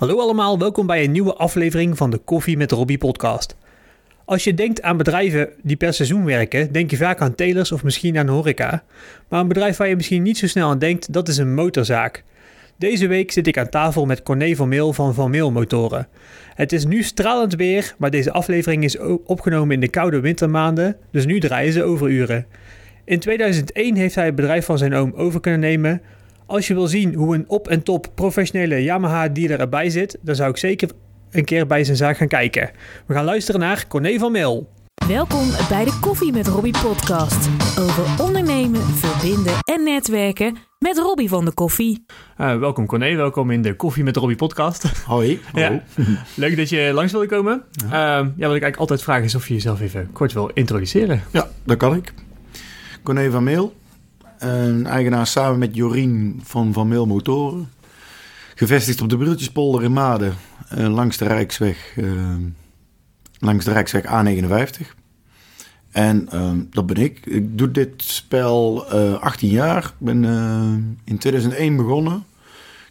Hallo allemaal, welkom bij een nieuwe aflevering van de Koffie met Robbie podcast. Als je denkt aan bedrijven die per seizoen werken, denk je vaak aan telers of misschien aan horeca. Maar een bedrijf waar je misschien niet zo snel aan denkt, dat is een motorzaak. Deze week zit ik aan tafel met Corné van Meel van Van Meel Motoren. Het is nu stralend weer, maar deze aflevering is opgenomen in de koude wintermaanden, dus nu draaien ze overuren. In 2001 heeft hij het bedrijf van zijn oom over kunnen nemen, als je wil zien hoe een op en top professionele Yamaha dealer erbij zit, dan zou ik zeker een keer bij zijn zaak gaan kijken. We gaan luisteren naar Corné van Meel. Welkom bij de Koffie met Robbie podcast. Over ondernemen, verbinden en netwerken met Robbie van de Koffie. Uh, welkom Corné, welkom in de Koffie met Robbie podcast. Hoi. Ja. Leuk dat je langs wilde komen. Ja. Uh, ja, wat ik eigenlijk altijd vraag is of je jezelf even kort wil introduceren. Ja, dat kan ik. Corné van Meel, een eigenaar samen met Jorien van Van Meel Motoren. Gevestigd op de Brultjespolder in Maden, uh, langs de Rijksweg, uh, langs de Rijksweg A59. En uh, dat ben ik. Ik doe dit spel 18 jaar. Ik ben in 2001 begonnen.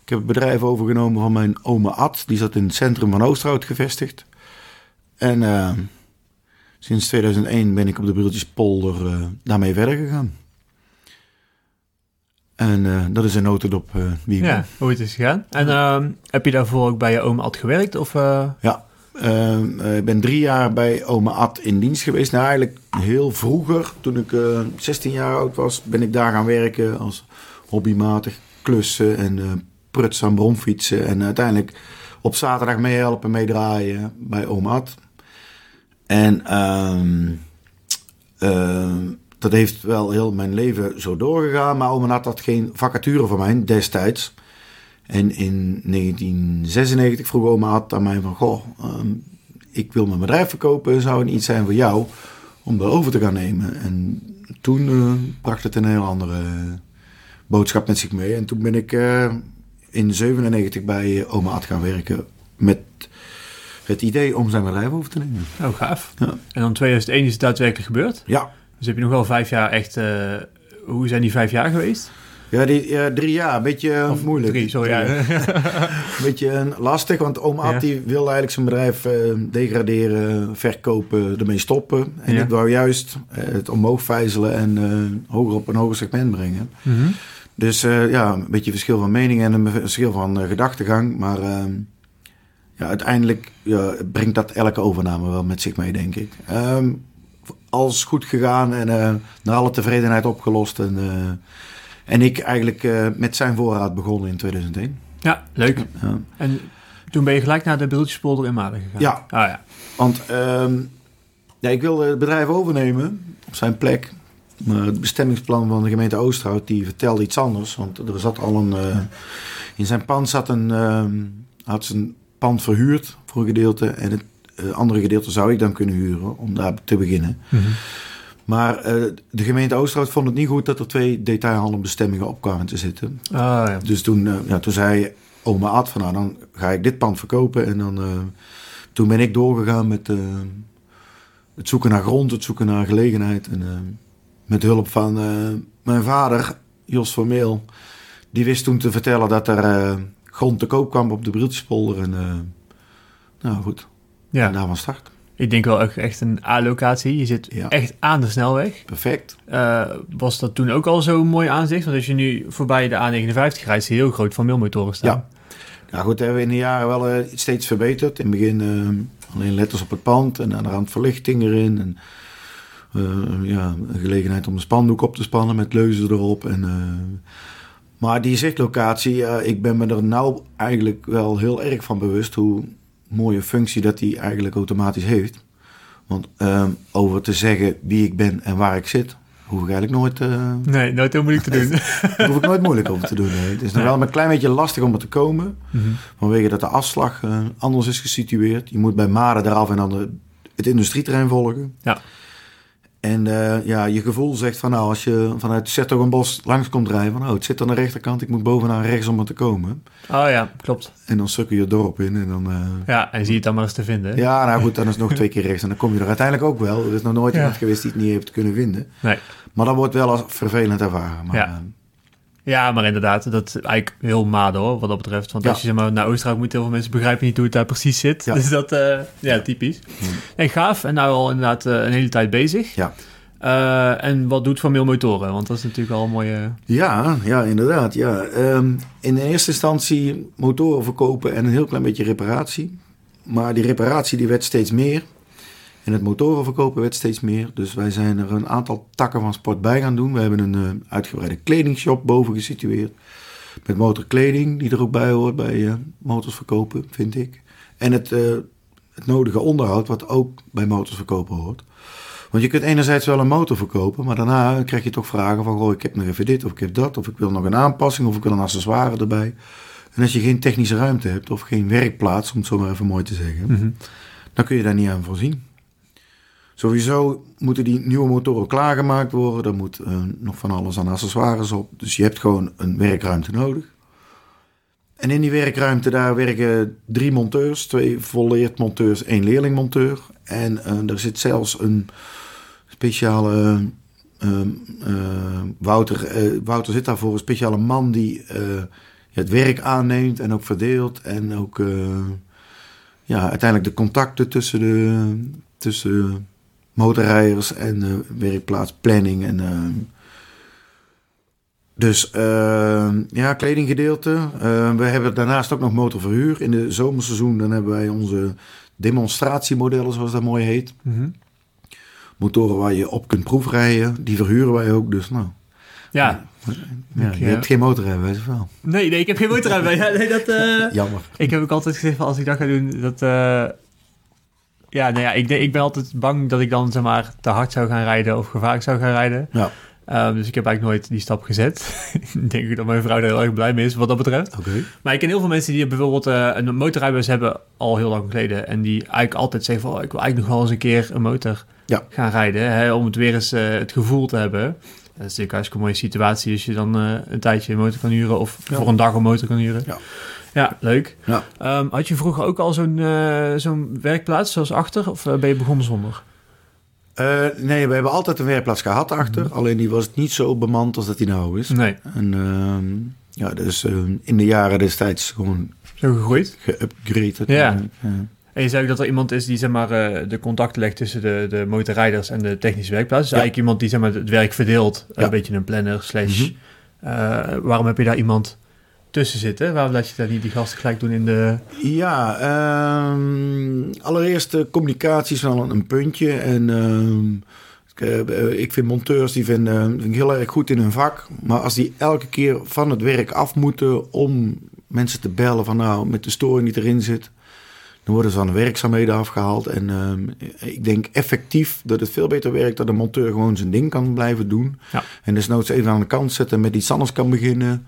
Ik heb het bedrijf overgenomen van mijn oma Ad. Die zat in het centrum van Oosterhout gevestigd. En sinds 2001 ben ik op de Brultjespolder daarmee verder gegaan. En uh, dat is een notendop uh, wie ik ja, hoe het is gegaan. En uh, heb je daarvoor ook bij je oma Ad gewerkt? Of, Ja, ehm, ik ben drie jaar bij oma Ad in dienst geweest. Nou, eigenlijk heel vroeger, toen ik 16 jaar oud was, ben ik daar gaan werken als hobbymatig klussen en prutsen aan bromfietsen. En uiteindelijk op zaterdag meehelpen, meedraaien bij oma Ad. En... ehm dat heeft wel heel mijn leven zo doorgegaan. Maar oma had dat geen vacature voor mij destijds. En in 1996 vroeg oma had aan mij van... Goh, um, ik wil mijn bedrijf verkopen. Zou het iets zijn voor jou om dat over te gaan nemen? En toen uh, bracht het een heel andere boodschap met zich mee. En toen ben ik uh, in 97 bij oma Ad gaan werken met het idee om zijn bedrijf over te nemen. Oh, gaaf. Ja. En dan 2001 is het daadwerkelijk gebeurd? Ja. Dus heb je nog wel vijf jaar echt... Uh, hoe zijn die vijf jaar geweest? Ja, die, drie jaar. Een beetje of moeilijk. Drie, sorry. Ja. een beetje lastig, want oom Ad ja. wilde eigenlijk zijn bedrijf uh, degraderen, verkopen, ermee stoppen. En ja. ik wou juist uh, het omhoog vijzelen en hoger op een hoger segment brengen. Mm -hmm. Dus ja, een beetje verschil van mening en een verschil van gedachtegang. Maar ja, uiteindelijk brengt dat elke overname wel met zich mee, denk ik. Um, alles goed gegaan en uh, naar alle tevredenheid opgelost. En, uh, en ik eigenlijk uh, met zijn voorraad begonnen in 2001. Ja, leuk. Ja. En toen ben je gelijk naar de Beeldjespolder in Maden gegaan? Ja. Ah, ja. Want um, ja, ik wilde het bedrijf overnemen op zijn plek. Maar het bestemmingsplan van de gemeente Oosterhout die vertelde iets anders. Want er zat al een... in zijn pand zat een... Um, had zijn pand verhuurd voor een gedeelte. En het andere gedeelte zou ik dan kunnen huren om daar te beginnen. Mm -hmm. Maar uh, de gemeente Oosterhout vond het niet goed dat er twee detailhandelbestemmingen op kwamen te zitten. Ah, ja. Dus toen, uh, ja, toen zei oma Ad van nou dan ga ik dit pand verkopen. En dan, toen ben ik doorgegaan met het zoeken naar grond, het zoeken naar gelegenheid. En met hulp van mijn vader, Jos van Meel. Die wist toen te vertellen dat er grond te koop kwam op de Briltjespolder. En nou goed, ja. En daar van start. Ik denk wel echt een A-locatie. Je zit ja. echt aan de snelweg. Perfect. Uh, was dat toen ook al zo'n mooi aanzicht? Want als je nu voorbij de A59 rijdt, zie je heel groot van milmotoren staan. Ja. Nou goed, hebben we in de jaren wel uh, steeds verbeterd. In het begin uh, alleen letters op het pand en aan de rand verlichting erin. En ja, een gelegenheid om een spandoek op te spannen met leuzen erop. En, maar die zichtlocatie, ik ben me er nou eigenlijk wel heel erg van bewust hoe mooie functie dat die eigenlijk automatisch heeft. Want um, over te zeggen wie ik ben en waar ik zit, hoef ik eigenlijk nooit... Uh, nee, nooit heel moeilijk te doen. Daar hoef ik nooit moeilijk over te doen. Nee. Het is nog nee. wel een klein beetje lastig om er te komen. Mm -hmm. Vanwege dat de afslag uh, anders is gesitueerd. Je moet bij Maren eraf en dan de, het industrieterrein volgen. Ja. En uh, ja, je gevoel zegt van nou, als je vanuit Zettogenbos langs komt rijden, van oh, het zit aan de rechterkant, ik moet bovenaan rechts om er te komen. Oh ja, klopt. En dan sukkel je het dorp in en dan... Uh, ja, en zie je het dan maar eens te vinden. Ja, nou goed, dan is het nog twee keer rechts en dan kom je er uiteindelijk ook wel. Er is nog nooit Ja. iemand geweest die het niet heeft kunnen vinden. Nee. Maar dat wordt wel als vervelend ervaren. Maar, Ja. Ja, maar inderdaad, dat is eigenlijk heel made hoor, wat dat betreft. Want Ja. als je zeg maar, naar Oostenrijk moet, heel veel mensen begrijpen niet hoe het daar precies zit. Ja. Dus dat, eh, ja, typisch. En gaaf, en nou al inderdaad eh, een hele tijd bezig. Ja. Eh, en wat doet Van Mil Motoren? Want dat is natuurlijk al een mooie... Ja, ja, inderdaad. Ja. Ehm, in de eerste instantie motoren verkopen en een heel klein beetje reparatie. Maar die reparatie die werd steeds meer. En het motoren verkopen werd steeds meer. Dus wij zijn er een aantal takken van sport bij gaan doen. We hebben een eh, uitgebreide kledingshop boven gesitueerd. Met motorkleding die er ook bij hoort bij eh, motors verkopen, vind ik. En het, eh, het nodige onderhoud wat ook bij motors verkopen hoort. Want je kunt enerzijds wel een motor verkopen, maar daarna krijg je toch vragen van... Goh, ik heb nog even dit of ik heb dat, of ik wil nog een aanpassing of ik wil een accessoire erbij. En als je geen technische ruimte hebt of geen werkplaats, om het zo maar even mooi te zeggen... dan kun je daar niet aan voorzien. Sowieso moeten die nieuwe motoren klaargemaakt worden. Er moet eh, nog van alles aan accessoires op. Dus je hebt gewoon een werkruimte nodig. En in die werkruimte daar werken drie monteurs. Twee volleerd monteurs, één leerlingmonteur. En eh, er zit zelfs een speciale... eh, Wouter, Wouter zit daarvoor een speciale man die het werk aanneemt en ook verdeelt. En ook ja, uiteindelijk de contacten tussen de, tussen motorrijders en eh, werkplaatsplanning. En, eh, dus eh, ja, kledinggedeelte. Eh, we hebben daarnaast ook nog motorverhuur. In de zomerseizoen dan hebben wij onze demonstratiemodellen, zoals dat mooi heet. Motoren waar je op kunt proefrijden. Die verhuren wij ook. Dus nou, Ja, ja, je eh, hebt geen motorrijbewijs wel? nee, nee, ik heb geen motorrijbewijs. Ja, nee, dat... eh, Jammer. Ik heb ook altijd gezegd van als ik dat ga doen, dat... eh, ja, nou ja, ik, ik ben altijd bang dat ik dan zeg maar te hard zou gaan rijden of gevaarlijk zou gaan rijden. Ja, Ehm, dus ik heb eigenlijk nooit die stap gezet. ik denk dat mijn vrouw er heel erg blij mee is wat dat betreft. oké. Maar ik ken heel veel mensen die bijvoorbeeld eh, een motorrijbewijs hebben al heel lang geleden. En die eigenlijk altijd zeggen van, oh, ik wil eigenlijk nog wel eens een keer een motor Ja. gaan rijden. Hè, om het weer eens eh, het gevoel te hebben. Dat is natuurlijk een hartstikke mooie situatie als je dan eh, een tijdje een motor kan huren. Of Ja. voor een dag een motor kan huren. Ja. Ja, leuk. Ja. Ehm, had je vroeger ook al zo'n eh, zo'n werkplaats zoals achter? Of eh, ben je begonnen zonder? Nee, we hebben altijd een werkplaats gehad achter. Alleen die was niet zo bemand als dat die nou is. Nee, En ehm, ja, dus in de jaren destijds gewoon zo gegroeid. geupgraded. Ja. En, En je zei ook dat er iemand is die zeg maar, eh, de contacten legt tussen de, de motorrijders en de technische werkplaats. Dus Ja. eigenlijk iemand die zeg maar, het werk verdeelt. Ja. Een beetje een planner slash... Mhm. eh, waarom heb je daar iemand tussen zitten? Waarom laat je daar niet die gasten gelijk doen in de... Ja, ehm, allereerst de communicatie is wel een, puntje. En ehm, ik, eh, ik vind monteurs die vinden, vind heel erg goed in hun vak. Maar als die elke keer van het werk af moeten om mensen te bellen van nou, met de storing die erin zit. Dan worden ze van de werkzaamheden afgehaald. En ehm, ik denk effectief dat het veel beter werkt dat een monteur gewoon zijn ding kan blijven doen. Ja. En desnoods even aan de kant zetten en met iets anders kan beginnen.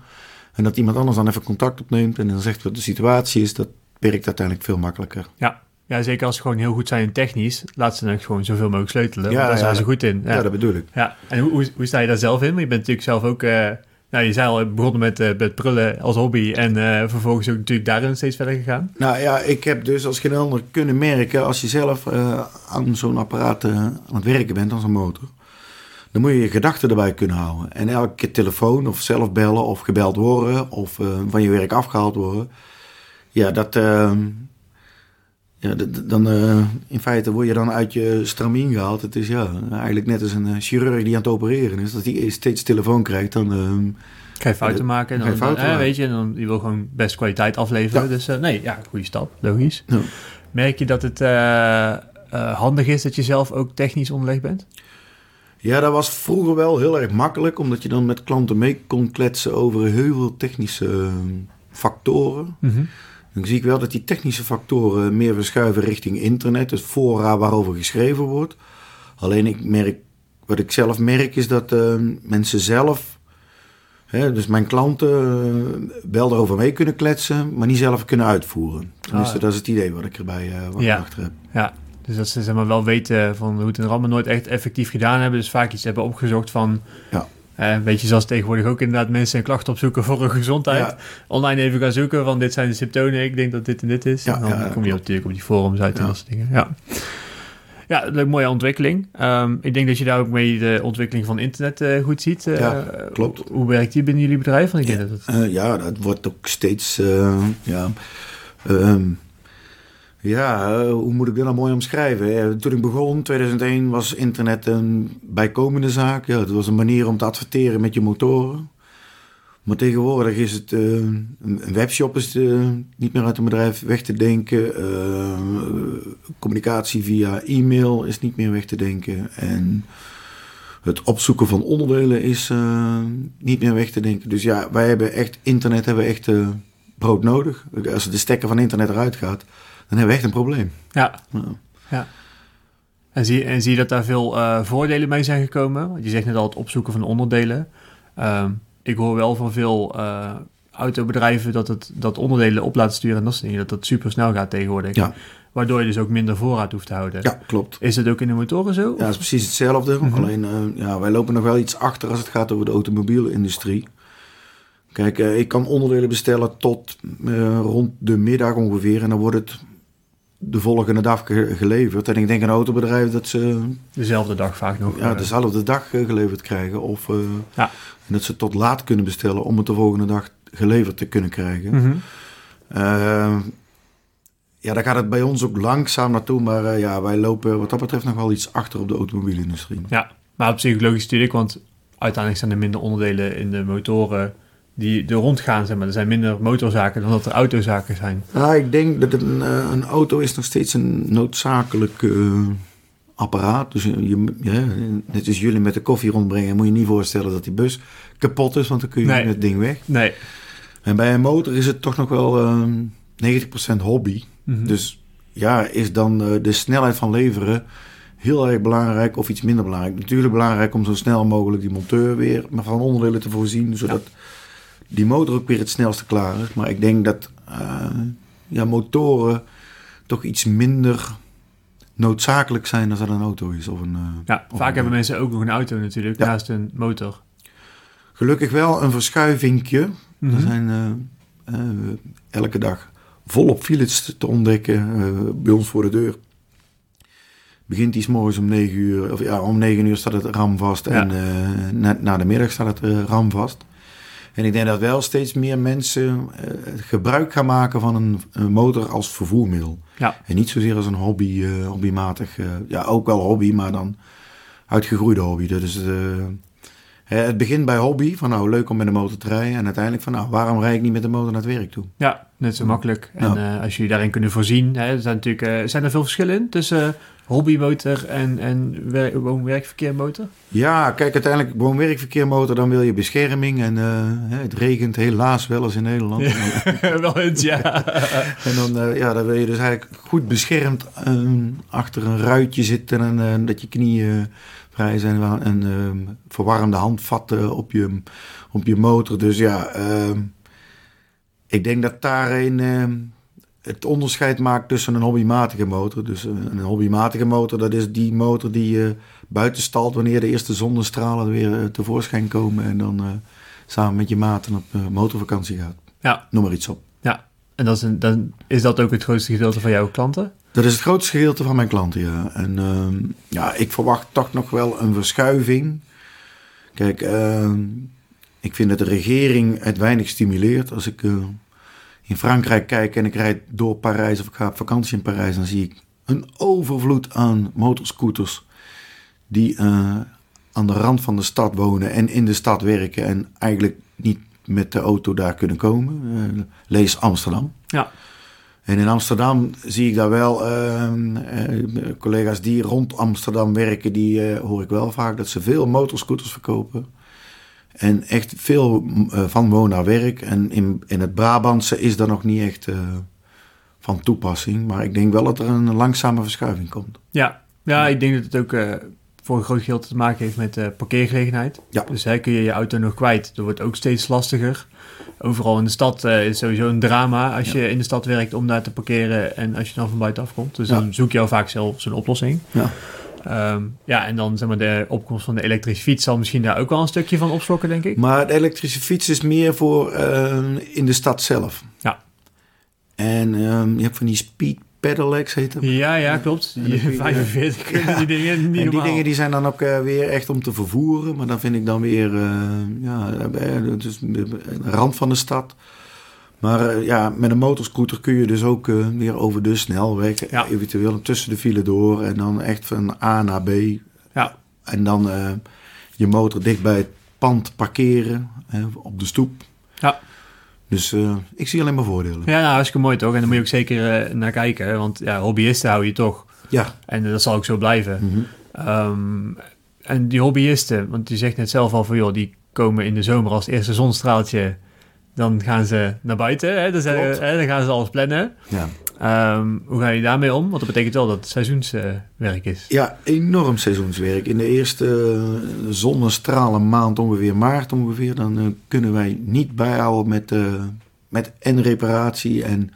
En dat iemand anders dan even contact opneemt en dan zegt wat de situatie is. Dat werkt uiteindelijk veel makkelijker. Ja. ja, zeker als ze gewoon heel goed zijn in technisch. Laat ze dan gewoon zoveel mogelijk sleutelen. Ja, daar zijn ze goed in. Ja, Ja, dat bedoel ik. ja. En hoe, hoe, hoe sta je daar zelf in? Want je bent natuurlijk zelf ook... eh, nou, je zei al, begonnen met, eh, met prullen als hobby. En eh, vervolgens ook natuurlijk daarin steeds verder gegaan. Nou ja, ik heb dus als geen ander kunnen merken... als je zelf eh, aan zo'n apparaat aan het werken bent, als een motor... dan moet je je gedachten erbij kunnen houden. En elke keer telefoon of zelf bellen of gebeld worden... of van je werk afgehaald worden... ja, dat... ja, dan, eh, in feite word je dan uit je stramien gehaald. Het is ja, eigenlijk net als een eh, chirurg die aan het opereren is. Dat hij steeds telefoon krijgt, dan... ehm, Ga je fouten maken. En dan, fouten eh, maken. weet je, en dan, je wil gewoon best kwaliteit afleveren. Ja. Dus nee, ja, goede stap. Logisch. Ja. Merk je dat het handig is dat je zelf ook technisch onderlegd bent? Ja, dat was vroeger wel heel erg makkelijk, omdat je dan met klanten mee kon kletsen over heel veel technische eh, factoren. Dan zie ik wel dat die technische factoren meer verschuiven richting internet, dus fora waarover geschreven wordt. Alleen ik merk, wat ik zelf merk is dat eh, mensen zelf, hè, dus mijn klanten, eh, wel erover mee kunnen kletsen, maar niet zelf kunnen uitvoeren. Tenminste, Ah. dat is het idee wat ik erbij wat Ja. achter heb. Ja, dus dat ze zeg maar, wel weten van hoe het in allemaal nooit echt effectief gedaan hebben. Dus vaak iets hebben opgezocht van... Ja. Eh, weet je, zoals tegenwoordig ook inderdaad mensen een klacht opzoeken voor hun gezondheid. Ja. Online even gaan zoeken van dit zijn de symptomen, ik denk dat dit en dit is. Ja, en dan ja, ja, kom je natuurlijk op die forums uit en Ja. dat soort dingen. Ja. Ja, een mooie ontwikkeling. Ehm, ik denk dat je daar ook mee de ontwikkeling van internet eh, goed ziet. Eh, Ja, klopt. Hoe werkt die binnen jullie bedrijf? Want ik denk dat het... Eh, ja, dat wordt ook steeds. ja, ehm, ja eh, hoe moet ik dit nou mooi omschrijven? Toen ik begon, 2001, was internet een bijkomende zaak. Ja, het was een manier om te adverteren met je motoren. Maar tegenwoordig is het. eh, een webshop is eh, niet meer uit een bedrijf weg te denken. Communicatie via e-mail is niet meer weg te denken. En het opzoeken van onderdelen is niet meer weg te denken. Dus ja, wij hebben echt, internet hebben echt brood nodig. Als de stekker van internet eruit gaat, hebben we echt een probleem. Ja, Ja. en zie, en zie je dat daar veel eh, voordelen mee zijn gekomen? Want je zegt net al het opzoeken van onderdelen. Ehm, ik hoor wel van veel eh, autobedrijven dat het dat onderdelen op laten sturen en dat soort dingen, dat dat super snel gaat tegenwoordig. Ja. Waardoor je dus ook minder voorraad hoeft te houden. Ja, klopt. Is het ook in de motoren zo? Ja, is precies hetzelfde. Mhm. Alleen, eh, ja, wij lopen nog wel iets achter als het gaat over de automobielindustrie. Kijk, ik kan onderdelen bestellen tot rond de middag ongeveer. En dan wordt het de volgende dag ge- geleverd. En ik denk een autobedrijf dat ze Dezelfde dag vaak nog. ja, eh, dezelfde dag eh, geleverd krijgen. Of eh, Ja. dat ze tot laat kunnen bestellen om het de volgende dag geleverd te kunnen krijgen. mhm. Eh, ja, daar gaat het bij ons ook langzaam naartoe. Maar ja, wij lopen wat dat betreft nog wel iets achter op de automobielindustrie. Ja, maar op zich logisch natuurlijk, want uiteindelijk zijn er minder onderdelen in de motoren die er rondgaan. Zeg maar. Er zijn minder motorzaken dan dat er autozaken zijn. Ja, ik denk dat een, eh, een auto is nog steeds een noodzakelijk eh, apparaat. Dus je, ja, net als jullie met de koffie rondbrengen, moet je niet voorstellen dat die bus kapot is, want dan kun je Nee. het ding weg. Nee. En bij een motor is het toch nog wel eh 90% hobby. Mhm. Dus ja, is dan eh, de snelheid van leveren heel erg belangrijk of iets minder belangrijk? Natuurlijk belangrijk om zo snel mogelijk die monteur weer van onderdelen te voorzien, zodat die motor ook weer het snelste klaar is. Maar ik denk dat eh, ja, motoren toch iets minder noodzakelijk zijn dan dat een auto is. Of een, eh, Ja, of vaak een- hebben mensen ook nog een auto natuurlijk, Ja. naast een motor. Gelukkig wel een verschuivingje. Mhm. Er zijn eh, elke dag volop files te ontdekken bij ons voor de deur. Begint die 's morgens om 9 uur, of ja, om 9 uur staat het ram vast Ja. en na, na de middag staat het ram vast. En ik denk dat wel steeds meer mensen eh, gebruik gaan maken van een, motor als vervoermiddel. Ja. En niet zozeer als een hobby, eh, hobbymatig. eh, ja, ook wel hobby, maar dan uitgegroeide hobby. Dat is, het begint bij hobby, van nou leuk om met de motor te rijden. En uiteindelijk van nou, waarom rijd ik niet met de motor naar het werk toe? Ja, net zo makkelijk. En Ja. eh, als jullie daarin kunnen voorzien, hè, er zijn, natuurlijk, eh, zijn er veel verschillen in tussen eh, hobbymotor en, en wer- woon-werkverkeermotor? Ja, kijk, uiteindelijk woon-werkverkeermotor, dan wil je bescherming. En eh, het regent helaas wel eens in Nederland. Wel eens, ja. En dan, eh, ja, dan wil je dus eigenlijk goed beschermd eh, achter een ruitje zitten en eh, dat je knieën vrij zijn en een eh, verwarmde handvatten op je, op je motor. Dus ja, eh, ik denk dat daarin eh, het onderscheid maakt tussen een hobbymatige motor. Dus een, een hobbymatige motor, dat is die motor die je buiten stalt wanneer de eerste zonnestralen weer eh, tevoorschijn komen en dan eh, samen met je maten op eh, motorvakantie gaat. Ja, Noem maar iets op. En is dan is dat ook het grootste gedeelte van jouw klanten? Dat is het grootste gedeelte van mijn klanten, ja. En ehm, ja, ik verwacht toch nog wel een verschuiving. Kijk, ehm, ik vind dat de regering het weinig stimuleert. Als ik eh, in Frankrijk kijk en ik rijd door Parijs of ik ga op vakantie in Parijs, dan zie ik een overvloed aan motorscooters die eh, aan de rand van de stad wonen en in de stad werken en eigenlijk niet met de auto daar kunnen komen. Eh, lees Amsterdam. Ja. En in Amsterdam zie ik daar wel ehm, eh, collega's die rond Amsterdam werken, die eh, hoor ik wel vaak dat ze veel motorscooters verkopen. En echt veel van woon naar werk. En in, in het Brabantse is dat nog niet echt van toepassing. Maar ik denk wel dat er een langzame verschuiving komt. Ja, ja ik denk dat het ook voor een groot gedeelte te maken heeft met eh, parkeergelegenheid. Ja. Dus hè, kun je je auto nog kwijt. Dat wordt ook steeds lastiger. Overal in de stad eh, is sowieso een drama als Ja. je in de stad werkt om daar te parkeren en als je dan van buitenaf komt. Dus Ja. dan zoek je al vaak zelf zo'n oplossing. Ja. Ehm, ja, en dan zeg maar de opkomst van de elektrische fiets zal misschien daar ook wel een stukje van opslokken, denk ik. Maar de elektrische fiets is meer voor eh, in de stad zelf. Ja. En ehm, je hebt van die speed pedelecs heet hem. Ja, ja, klopt. Die dan kun je- 45, die dingen, niet En die dingen die zijn dan ook eh, weer echt om te vervoeren. Maar dan vind ik dan weer, eh, ja, eh, het is de rand van de stad. Maar eh, ja, met een motorscooter kun je dus ook eh, weer over de snelweg. Ja. Eventueel tussen de file door. En dan echt van A naar B. Ja, En dan eh, je motor dicht bij het pand parkeren. eh, op de stoep. ja. Dus eh, ik zie alleen maar voordelen. ja nou, hartstikke mooi toch? En daar moet je ook zeker eh, naar kijken. hè, Want ja, hobbyisten hou je toch. Ja. En dat zal ook zo blijven. Mhm. Ehm, en die hobbyisten, want je zegt net zelf al van joh, die komen in de zomer als eerste zonstraaltje. Dan gaan ze naar buiten, hè? Dan, zijn- Klopt. hè, dan gaan ze alles plannen. ja. Ehm, hoe ga je daarmee om? Want dat betekent wel dat het seizoenswerk is. Ja, enorm seizoenswerk. In de eerste eh, zonnestralen maand, ongeveer maart ongeveer, dan eh, kunnen wij niet bijhouden met, eh, met en reparatie en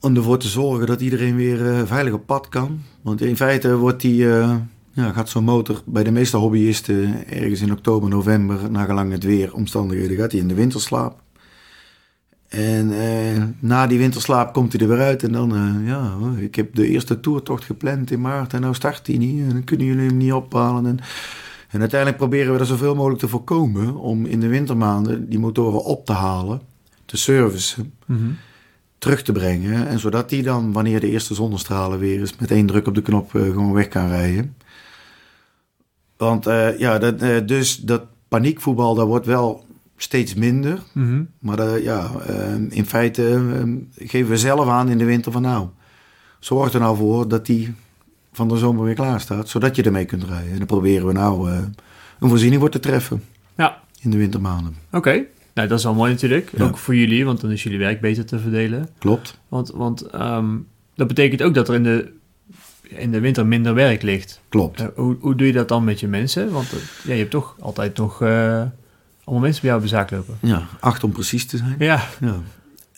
om ervoor te zorgen dat iedereen weer eh, veilig op pad kan. Want in feite wordt die, ja, gaat zo'n motor bij de meeste hobbyisten ergens in oktober, november, nagelang het weer, omstandigheden, gaat hij in de winterslaap. En eh, na die winterslaap komt hij er weer uit. En dan, eh, ja, ik heb de eerste toertocht gepland in maart. En nou start hij niet. En dan kunnen jullie hem niet ophalen. En, en uiteindelijk proberen we er zoveel mogelijk te voorkomen. Om in de wintermaanden die motoren op te halen. Te servicen. Mhm. Terug te brengen. En zodat die dan, wanneer de eerste zonnestralen weer is. Met één druk op de knop eh, gewoon weg kan rijden. Want ja, dat, dus dat paniekvoetbal, dat wordt wel steeds minder. Mhm. Maar eh, ja, eh, in feite eh, geven we zelf aan in de winter van nou, zorg er nou voor dat die van de zomer weer klaar staat, zodat je ermee kunt rijden. En dan proberen we nou eh, een voorziening voor te treffen Ja, in de wintermaanden. oké. Nou, dat is wel mooi natuurlijk. Ja. Ook voor jullie, want dan is jullie werk beter te verdelen. Klopt. Want, want ehm, dat betekent ook dat er in de, in de winter minder werk ligt. Klopt. Eh, hoe, hoe doe je dat dan met je mensen? Want ja, je hebt toch altijd nog allemaal mensen bij jou op de zaak lopen. Ja, acht om precies te zijn. Ja, Ja.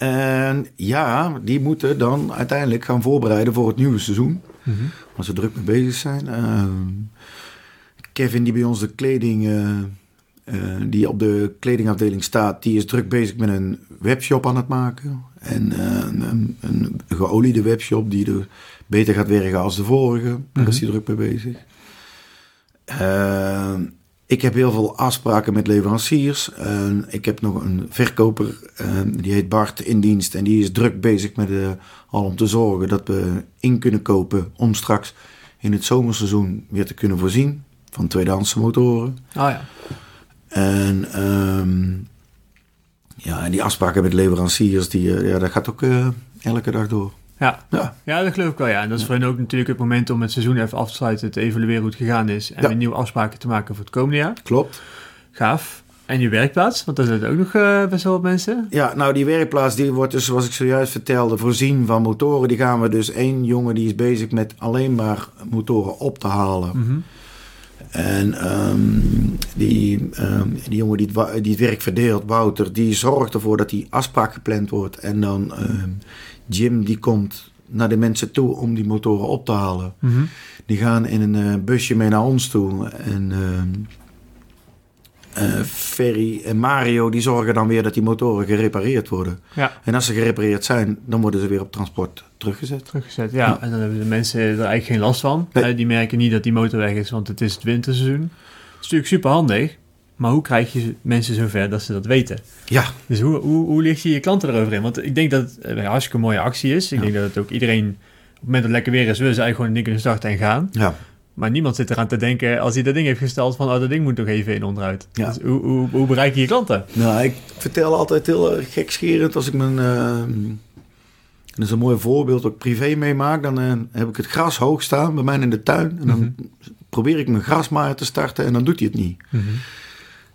En ja, die moeten dan uiteindelijk gaan voorbereiden voor het nieuwe seizoen. Mhm. Waar ze druk mee bezig zijn. Ehm, Kevin, die bij ons de kleding, eh, eh, die op de kledingafdeling staat, die is druk bezig met een webshop aan het maken. En eh, een, een, geoliede webshop die er beter gaat werken als de vorige. Daar is hij druk mee bezig. Ik heb heel veel afspraken met leveranciers. En ik heb nog een verkoper, ehm, die heet Bart in dienst. En die is druk bezig met eh, al om te zorgen dat we in kunnen kopen om straks in het zomerseizoen weer te kunnen voorzien van tweedehands motoren. oh ja. En ehm, ja, en die afspraken met leveranciers, die, eh, ja, dat gaat ook eh, elke dag door. Ja. Ja, ja, dat geloof ik wel. Ja. En dat is voor hen ook natuurlijk het moment om het seizoen even af te sluiten, te evalueren hoe het gegaan is en Ja. weer nieuwe afspraken te maken voor het komende jaar. klopt. Gaaf. En je werkplaats, want daar zitten ook nog eh, best wel wat mensen. Ja, nou die werkplaats die wordt dus, zoals ik zojuist vertelde, voorzien van motoren. Die gaan we dus één jongen die is bezig met alleen maar motoren op te halen. Mhm. En ehm, die, ehm, die jongen die het, die het werk verdeelt, Wouter, die zorgt ervoor dat die afspraak gepland wordt. En dan ehm, Jim die komt naar de mensen toe om die motoren op te halen. Mhm. Die gaan in een eh, busje mee naar ons toe. En ehm eh, Ferry en Mario die zorgen dan weer dat die motoren gerepareerd worden. Ja, En als ze gerepareerd zijn, dan worden ze weer op transport teruggezet. teruggezet. Ja, en dan hebben de mensen er eigenlijk geen last van. Nee. Eh, die merken niet dat die motor weg is, want het is het winterseizoen. Dat is natuurlijk super handig. Maar hoe krijg je mensen zover dat ze dat weten? Ja, Dus hoe, hoe, hoe licht je je klanten erover in? Want ik denk dat het een hartstikke mooie actie is. Ik Ja. denk dat het ook iedereen, op het moment dat het lekker weer is, willen ze eigenlijk gewoon een ding kunnen starten en gaan. ja. Maar niemand zit eraan te denken, als hij dat ding heeft gesteld, van oh, dat ding moet nog even in onderhoud. Ja. Dus hoe, hoe, hoe bereik je je klanten? Nou, ik vertel altijd heel gekscherend als ik mijn... eh, dat is een mooi voorbeeld ik privé meemaak. Dan eh, heb ik het gras hoog staan bij mij in de tuin. En dan Mhm. probeer ik mijn grasmaaier te starten en dan doet hij het niet.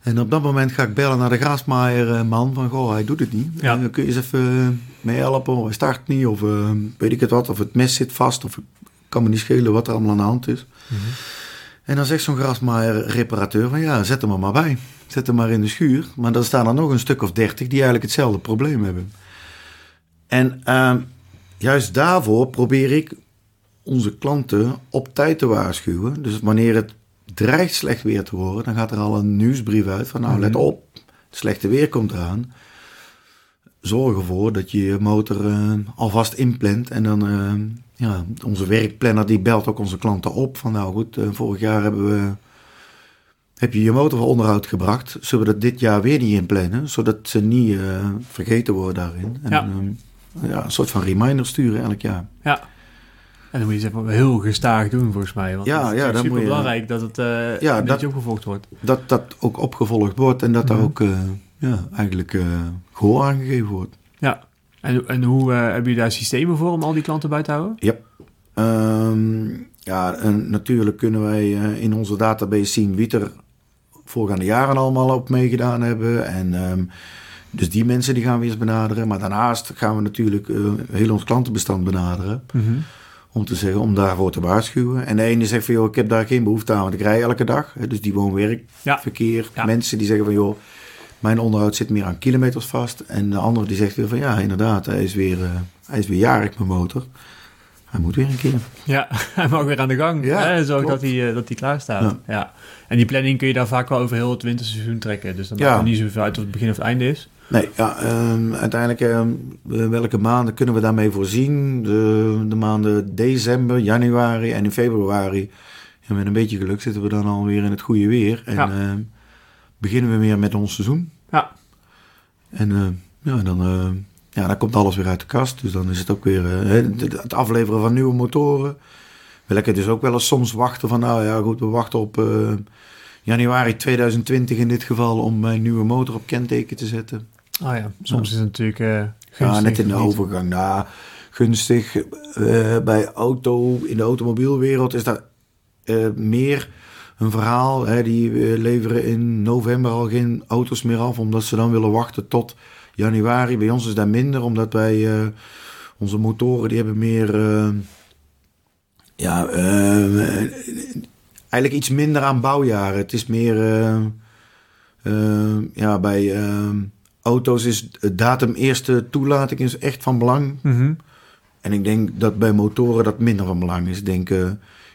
En op dat moment ga ik bellen naar de grasmaaierman van, goh, hij doet het niet. Ja. En dan kun je eens even eh, mee helpen, of hij start niet, of eh, weet ik het wat, of het mes zit vast, of kan me niet schelen wat er allemaal aan de hand is. En dan zegt zo'n grasmaaier-reparateur van, ja, zet hem er maar bij. Zet hem maar in de schuur. Maar dan staan er nog een stuk of dertig die eigenlijk hetzelfde probleem hebben. En eh, juist daarvoor probeer ik onze klanten op tijd te waarschuwen. Dus wanneer het dreigt slecht weer te worden, dan gaat er al een nieuwsbrief uit van nou let op, het slechte weer komt eraan. zorgen voor dat je je motor eh, alvast inplant. En dan, eh, ja, onze werkplanner die belt ook onze klanten op. Van nou goed, eh, vorig jaar hebben we, heb je je motor voor onderhoud gebracht. Zullen we dat dit jaar weer niet inplannen? Zodat ze niet vergeten worden daarin. En, Ja. ja, een soort van reminder sturen elk jaar. Ja. En dan moet je maar heel gestaag doen volgens mij. Want Ja, het is ja, je- super belangrijk dat het Ja, een dat- beetje opgevolgd wordt. Dat dat ook opgevolgd wordt en dat daar Mhm. ook eh, ja, eigenlijk eh gehoor aangegeven wordt. Ja. En, en hoe hebben jullie daar systemen voor om al die klanten bij te houden? Ehm, ja, en natuurlijk kunnen wij in onze database zien wie er voorgaande jaren allemaal op meegedaan hebben. En ehm, dus die mensen die gaan we eens benaderen. Maar daarnaast gaan we natuurlijk heel ons klantenbestand benaderen. Om te zeggen, om daarvoor te waarschuwen. En de ene zegt van, joh, ik heb daar geen behoefte aan, want ik rij elke dag. Dus die woon-werk, Ja. verkeer. Ja. Mensen die zeggen van, joh, mijn onderhoud zit meer aan kilometers vast. En de andere die zegt weer van, ja, inderdaad, hij is weer, eh, hij is weer jarig, mijn motor. Hij moet weer een keer. Ja, hij mag weer aan de gang. Ja, hè, Zorg dat hij, eh, dat hij klaar staat. Ja. Ja. En die planning kun je daar vaak wel over heel het winterseizoen trekken. Dus dan Ja. maakt het niet zoveel uit of het begin of het einde is. Nee, ja, ehm, uiteindelijk, ehm, eh, welke maanden kunnen we daarmee voorzien? De, de maanden december, januari en in februari. En met een beetje geluk zitten we dan alweer in het goede weer. En Ja. ehm, beginnen we weer met ons seizoen. Ja. En ja, dan, ja, dan komt alles weer uit de kast. Dus dan is het ook weer eh, het- afleveren van nieuwe motoren. We lekker dus ook wel eens soms wachten van, nou ja goed, we wachten op januari 2020 in dit geval om mijn nieuwe motor op kenteken te zetten. Oh ja, soms is het natuurlijk Ja, gunstig net in de overgang. Nou, gunstig. eh, bij auto, in de automobielwereld is dat eh, meer een verhaal. Hè, die leveren in november al geen auto's meer af, omdat ze dan willen wachten tot januari. Bij ons is dat minder, omdat wij onze motoren die hebben meer. ja, eigenlijk iets minder aan bouwjaren. Het is meer. ja, bij. Auto's is datum eerste toelating is echt van belang. Mhm. En ik denk dat bij motoren dat minder van belang is. Ik denk eh,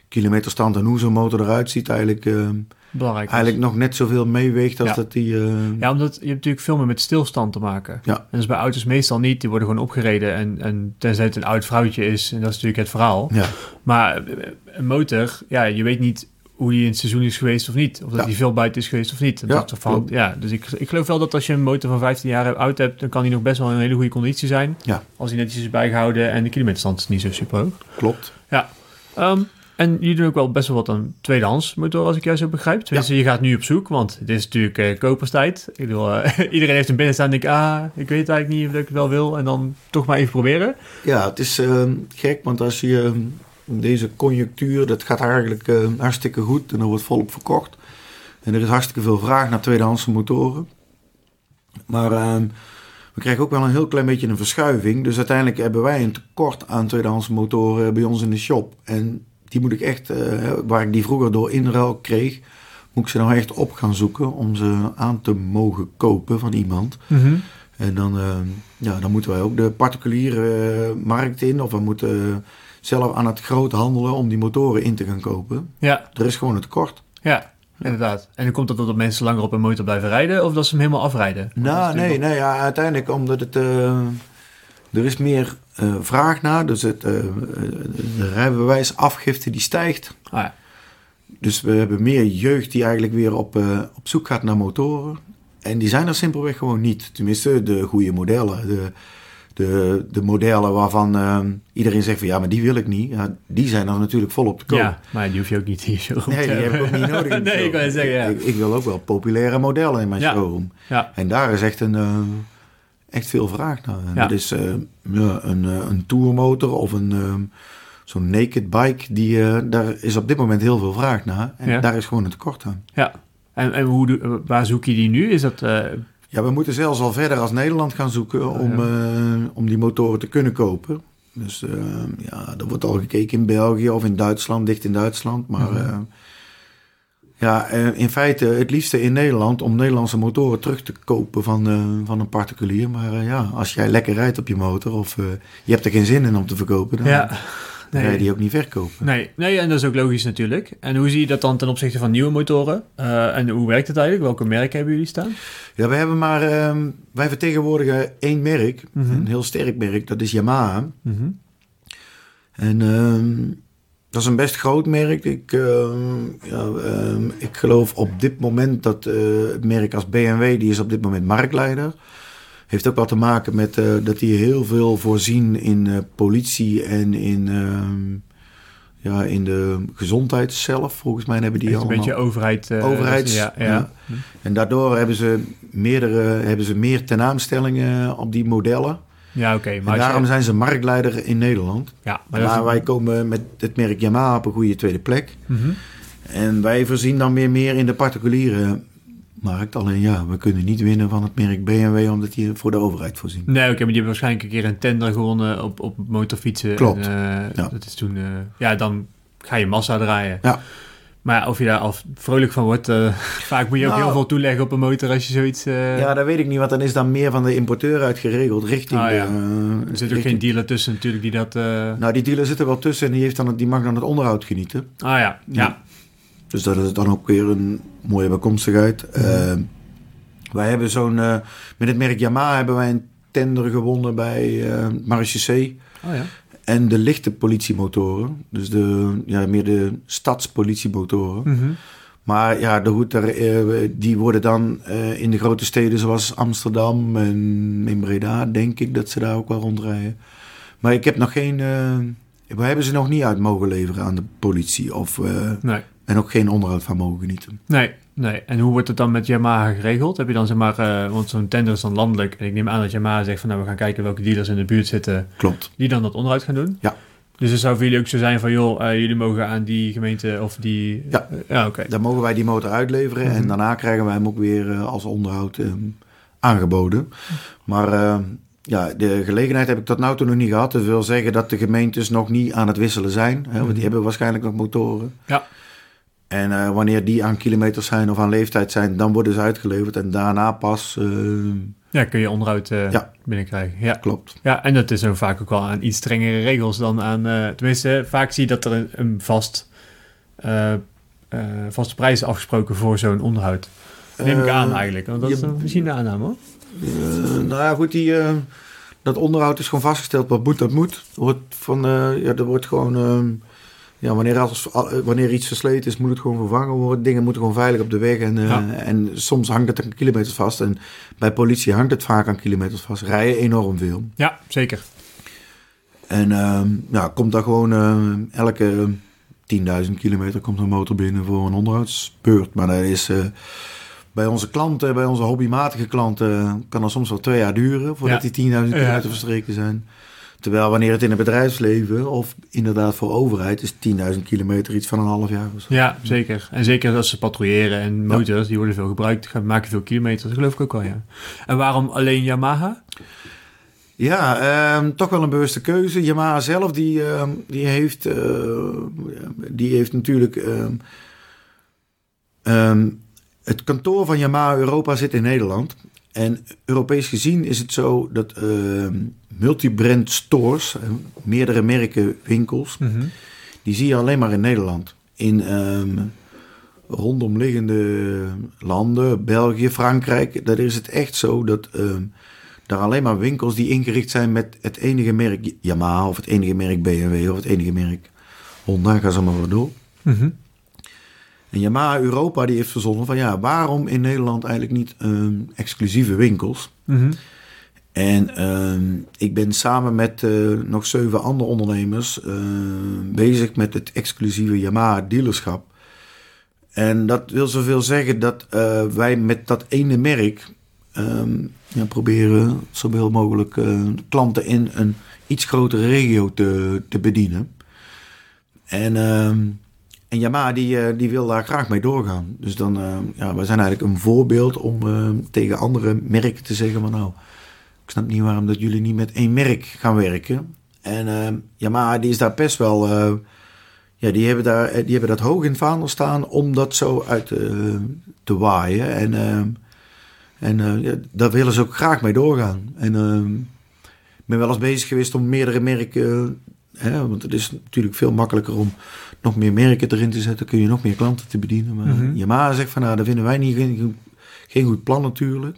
kilometerstand en hoe zo'n motor eruit ziet eigenlijk, eh, Belangrijk. is. eigenlijk nog net zoveel meeweegt als Ja. dat die... eh, Ja, omdat je hebt natuurlijk veel meer met stilstand te maken. Ja. En dat is bij auto's meestal niet. Die worden gewoon opgereden. En, en tenzij het een oud vrouwtje is. En dat is natuurlijk het verhaal. ja. Maar een motor, ja, je weet niet hoe die in het seizoen is geweest of niet. Of dat Ja. die veel buiten is geweest of niet. Ja, dat van, klopt. ja, dus ik, ik geloof wel dat als je een motor van 15 jaar oud hebt, dan kan die nog best wel in een hele goede conditie zijn. Ja. Als hij netjes is bijgehouden en de kilometerstand is niet zo super hoog. klopt. Ehm, en jullie doen ook wel best wel wat aan tweedehands motor, als ik jou zo begrijp. Tenminste, je gaat nu op zoek, want het is natuurlijk eh, koperstijd. Ik bedoel, eh, iedereen heeft een binnenstaan en denkt, ah, ik weet eigenlijk niet of ik het wel wil. En dan toch maar even proberen. Ja, het is eh, gek, want als je eh, deze conjunctuur, dat gaat eigenlijk eh, hartstikke goed en er wordt volop verkocht. En er is hartstikke veel vraag naar tweedehandse motoren. Maar eh, we krijgen ook wel een heel klein beetje een verschuiving. Dus uiteindelijk hebben wij een tekort aan tweedehandse motoren bij ons in de shop. En die moet ik echt, eh, waar ik die vroeger door inruil kreeg, moet ik ze nou echt op gaan zoeken om ze aan te mogen kopen van iemand. En dan, eh, ja, dan moeten wij ook de particuliere eh, markt in. Of we moeten zelf aan het groot handelen om die motoren in te gaan kopen. Ja, Er is gewoon een tekort. ja, inderdaad. En dan komt dat dat mensen langer op een motor blijven rijden of dat ze hem helemaal afrijden? Nou, nee, nee, ja, uiteindelijk omdat het... eh, er is meer eh, vraag naar. Dus het, eh, de rijbewijsafgifte die stijgt. Ah, ja. Dus we hebben meer jeugd die eigenlijk weer op, op zoek gaat naar motoren. En die zijn er simpelweg gewoon niet. Tenminste, de goede modellen. De, de, de modellen waarvan eh, iedereen zegt van ja, maar die wil ik niet. Ja, die zijn er natuurlijk volop te koop. ja, maar die hoef je ook niet in je showroom Nee, die heb ik ook niet nodig. nee, ik je zeggen, ja. Ik, ik wil ook wel populaire modellen in mijn Ja. showroom. Ja, En daar is echt, een, eh, echt veel vraag naar. En. Dat is eh, een, eh, een tourmotor of een, ehm, zo'n naked bike. Die, daar is op dit moment heel veel vraag naar. En daar is gewoon een tekort aan. ja. En, en hoe, waar zoek je die nu? Is dat... eh, Ja, we moeten zelfs al verder als Nederland gaan zoeken om, eh, om die motoren te kunnen kopen. Dus eh, ja, er wordt al gekeken in België of in Duitsland, dicht in Duitsland. Maar ja, eh, in feite het liefste in Nederland om Nederlandse motoren terug te kopen van, van een particulier. Maar ja, als jij lekker rijdt op je motor of je hebt er geen zin in om te verkopen, dan, ja, Dan Nee. ga je die ook niet verkopen. Nee, nee, en dat is ook logisch natuurlijk. En hoe zie je dat dan ten opzichte van nieuwe motoren? Eh, en hoe werkt het eigenlijk? Welke merken hebben jullie staan? Ja, we hebben maar, ehm, wij vertegenwoordigen één merk, Mhm. een heel sterk merk, dat is Yamaha. Mhm. En ehm, dat is een best groot merk. Ik, ehm, ja, ik geloof op dit moment dat eh, het merk als BMW, die is op dit moment marktleider. Heeft ook wat te maken met eh, dat die heel veel voorzien in eh, politie en in, ehm, ja, in de gezondheid zelf. Volgens mij hebben die Echt een allemaal... beetje overheid. eh, Overheids- ja, ja. ja. En daardoor hebben ze, meerdere, hebben ze meer tenaanstellingen op die modellen. Ja, oké. Maar je- daarom zijn ze marktleider in Nederland. ja, maar wij komen met het merk Yamaha op een goede tweede plek. Mhm. En wij voorzien dan weer meer in de particuliere markt. Alleen ja, we kunnen niet winnen van het merk BMW omdat die voor de overheid voorzien. Nee, oké, maar die hebben waarschijnlijk een keer een tender gewonnen op, op motorfietsen. Klopt. En, eh, Ja. Dat is toen, eh, ja, dan ga je massa draaien. Ja. Maar of je daar al vrolijk van wordt, eh, vaak moet je ook Nou. heel veel toeleggen op een motor als je zoiets... Ja, dat weet ik niet, want dan is dan meer van de importeur uitgeregeld richting Ah, ja. de... er zit ook richting- geen dealer tussen natuurlijk die dat... Nou, die dealer zit er wel tussen en die, heeft dan, die mag dan het onderhoud genieten. Ah ja, ja. Dus dat is dan ook weer een mooie bijkomstigheid. Eh, wij hebben zo'n... eh, met het merk Yamaha hebben wij een tender gewonnen bij eh Marechaussee. Oh ja. En de lichte politiemotoren. Dus de, ja, meer de stadspolitiemotoren. Mhm. Maar ja, de goed, daar, die worden dan in de grote steden zoals Amsterdam en in Breda, denk ik dat ze daar ook wel rondrijden. Maar ik heb nog geen... we hebben ze nog niet uit mogen leveren aan de politie. Of, Nee. En ook geen onderhoud van mogen genieten. Nee, nee. En hoe wordt het dan met Yamaha geregeld? Heb je dan zeg maar, eh, want zo'n tender is dan landelijk. En ik neem aan dat Yamaha zegt van nou, we gaan kijken welke dealers in de buurt zitten Klopt. die dan dat onderhoud gaan doen. Ja. Dus het zou voor jullie ook zo zijn van joh, eh, jullie mogen aan die gemeente of die... Ja. Eh, ja, oké. Dan mogen wij die motor uitleveren. Mhm. En daarna krijgen wij hem ook weer als onderhoud eh, aangeboden. Maar eh, ja, de gelegenheid heb ik tot nu toe nog niet gehad. Dat wil zeggen dat de gemeentes nog niet aan het wisselen zijn. Hè, want Mhm. die hebben waarschijnlijk nog motoren. Ja. En eh, wanneer die aan kilometers zijn of aan leeftijd zijn, dan worden ze uitgeleverd. En daarna pas, eh, Ja, kun je onderhoud eh, Ja. binnenkrijgen. Ja. klopt. ja, en dat is ook vaak ook wel aan iets strengere regels dan aan... tenminste, vaak zie je dat er een, een vast, vaste prijs is afgesproken voor zo'n onderhoud. Dat neem ik aan eigenlijk, want dat is je- een- misschien de aanname hoor. Nou ja, goed, die, dat onderhoud is gewoon vastgesteld. Wat moet, dat moet. Wordt van, ja, er wordt gewoon... ja, wanneer, als, al- eh, wanneer iets versleten is, moet het gewoon vervangen worden. Dingen moeten gewoon veilig op de weg. En, eh, Ja. en soms hangt het aan kilometers vast. En bij politie hangt het vaak aan kilometers vast. Rijden enorm veel. Ja, zeker. En ehm, ja, komt daar gewoon eh, elke 10.000 kilometer komt een motor binnen voor een onderhoudsbeurt. Maar dat is bij onze klanten, bij onze hobbymatige klanten, kan dat soms wel twee jaar duren voordat Ja. die 10.000 Ja. kilometer verstreken zijn. Terwijl wanneer het in het bedrijfsleven of inderdaad voor overheid is 10.000 kilometer iets van een half jaar. of zo. Ja, zeker. En zeker als ze patrouilleren en motors, die worden veel gebruikt, gaan maken veel kilometers. Dat geloof ik ook wel, ja. En waarom alleen Yamaha? Ja, ehm, toch wel een bewuste keuze. Yamaha zelf, die, ehm, die, heeft, eh, die heeft natuurlijk... ehm, het kantoor van Yamaha Europa zit in Nederland. En Europees gezien is het zo dat ehm, multibrand stores, eh, meerdere merken winkels, die zie je alleen maar in Nederland. In ehm, rondomliggende landen, België, Frankrijk, daar is het echt zo dat ehm, daar alleen maar winkels die ingericht zijn met het enige merk Yamaha of het enige merk BMW of het enige merk Honda, ga zo maar wel door. Mhm. En Yamaha Europa die heeft verzonnen van ja, waarom in Nederland eigenlijk niet ehm, exclusieve winkels? Mhm. En ehm, ik ben samen met eh, nog zeven andere ondernemers eh, bezig met het exclusieve Yamaha dealerschap. En dat wil zoveel zeggen dat eh, wij met dat ene merk ehm, ja, proberen zoveel mogelijk eh, klanten in een iets grotere regio te, te bedienen. En, ehm, en Yamaha die, eh, die wil daar graag mee doorgaan. Dus dan, ehm, ja, wij zijn eigenlijk een voorbeeld om ehm, tegen andere merken te zeggen van nou, ik snap niet waarom dat jullie niet met één merk gaan werken. En Yamaha die is daar best wel, eh, ja, die hebben, daar, eh, die hebben dat hoog in het vaandel staan om dat zo uit eh, te waaien. En, en eh, ja, daar willen ze ook graag mee doorgaan. En ik ben wel eens bezig geweest om meerdere merken Hè, want het is natuurlijk veel makkelijker om nog meer merken erin te zetten. Kun je nog meer klanten te bedienen. Maar Mhm. Yamaha zegt van, nou, dat vinden wij niet, geen, geen goed plan natuurlijk.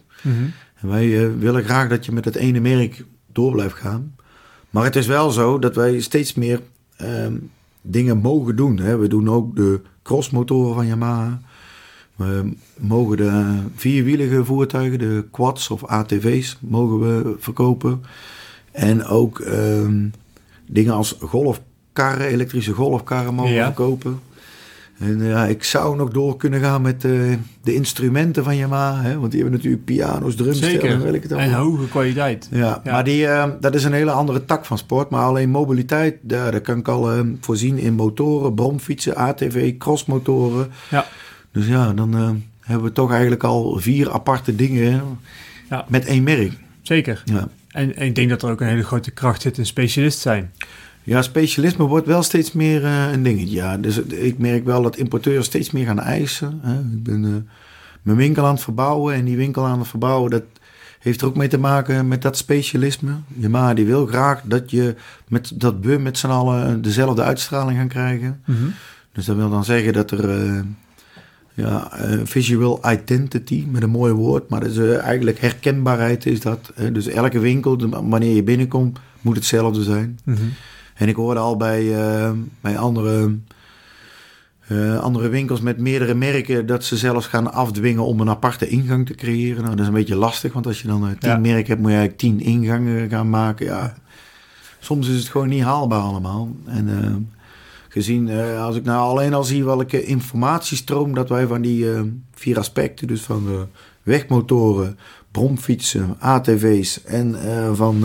En wij eh, willen graag dat je met het ene merk door blijft gaan. Maar het is wel zo dat wij steeds meer ehm, dingen mogen doen. Hè. We doen ook de crossmotoren van Yamaha. We mogen de vierwielige voertuigen, de quads of ATV's, mogen we verkopen. En ook ehm, dingen als golfkarren, elektrische golfkarren mogen Ja. verkopen. En eh, ja, ik zou nog door kunnen gaan met eh, de instrumenten van Yamaha. Hè, want die hebben natuurlijk piano's, drumstellen, het En allemaal. hoge kwaliteit. Ja, Ja. maar die, eh, dat is een hele andere tak van sport. Maar alleen mobiliteit, daar, daar kan ik al voorzien in motoren, bromfietsen, ATV, crossmotoren. Ja. Dus ja, dan hebben we toch eigenlijk al vier aparte dingen Ja. met één merk. Zeker. Ja. En, en ik denk dat er ook een hele grote kracht zit in specialist zijn. Ja, specialisme wordt wel steeds meer eh, een dingetje. Ja. Dus ik merk wel dat importeurs steeds meer gaan eisen. Hè. Ik ben eh, mijn winkel aan het verbouwen en die winkel aan het verbouwen, dat heeft er ook mee te maken met dat specialisme. Yamaha die wil graag dat je met dat we met z'n allen dezelfde uitstraling gaan krijgen. Dus dat wil dan zeggen dat er eh, ja, eh, visual identity, met een mooi woord, maar dat is eh, eigenlijk herkenbaarheid is dat. Hè. Dus elke winkel, wanneer je binnenkomt, moet hetzelfde zijn. En ik hoorde al bij, eh, bij andere, eh, andere winkels met meerdere merken dat ze zelfs gaan afdwingen om een aparte ingang te creëren. Nou, dat is een beetje lastig, want als je dan eh, tien Ja. merken hebt, moet je eigenlijk tien ingangen gaan maken. Ja, soms is het gewoon niet haalbaar allemaal. En gezien, als ik nou alleen al zie welke informatiestroom dat wij van die vier aspecten, dus van de wegmotoren, bromfietsen, ATV's en van,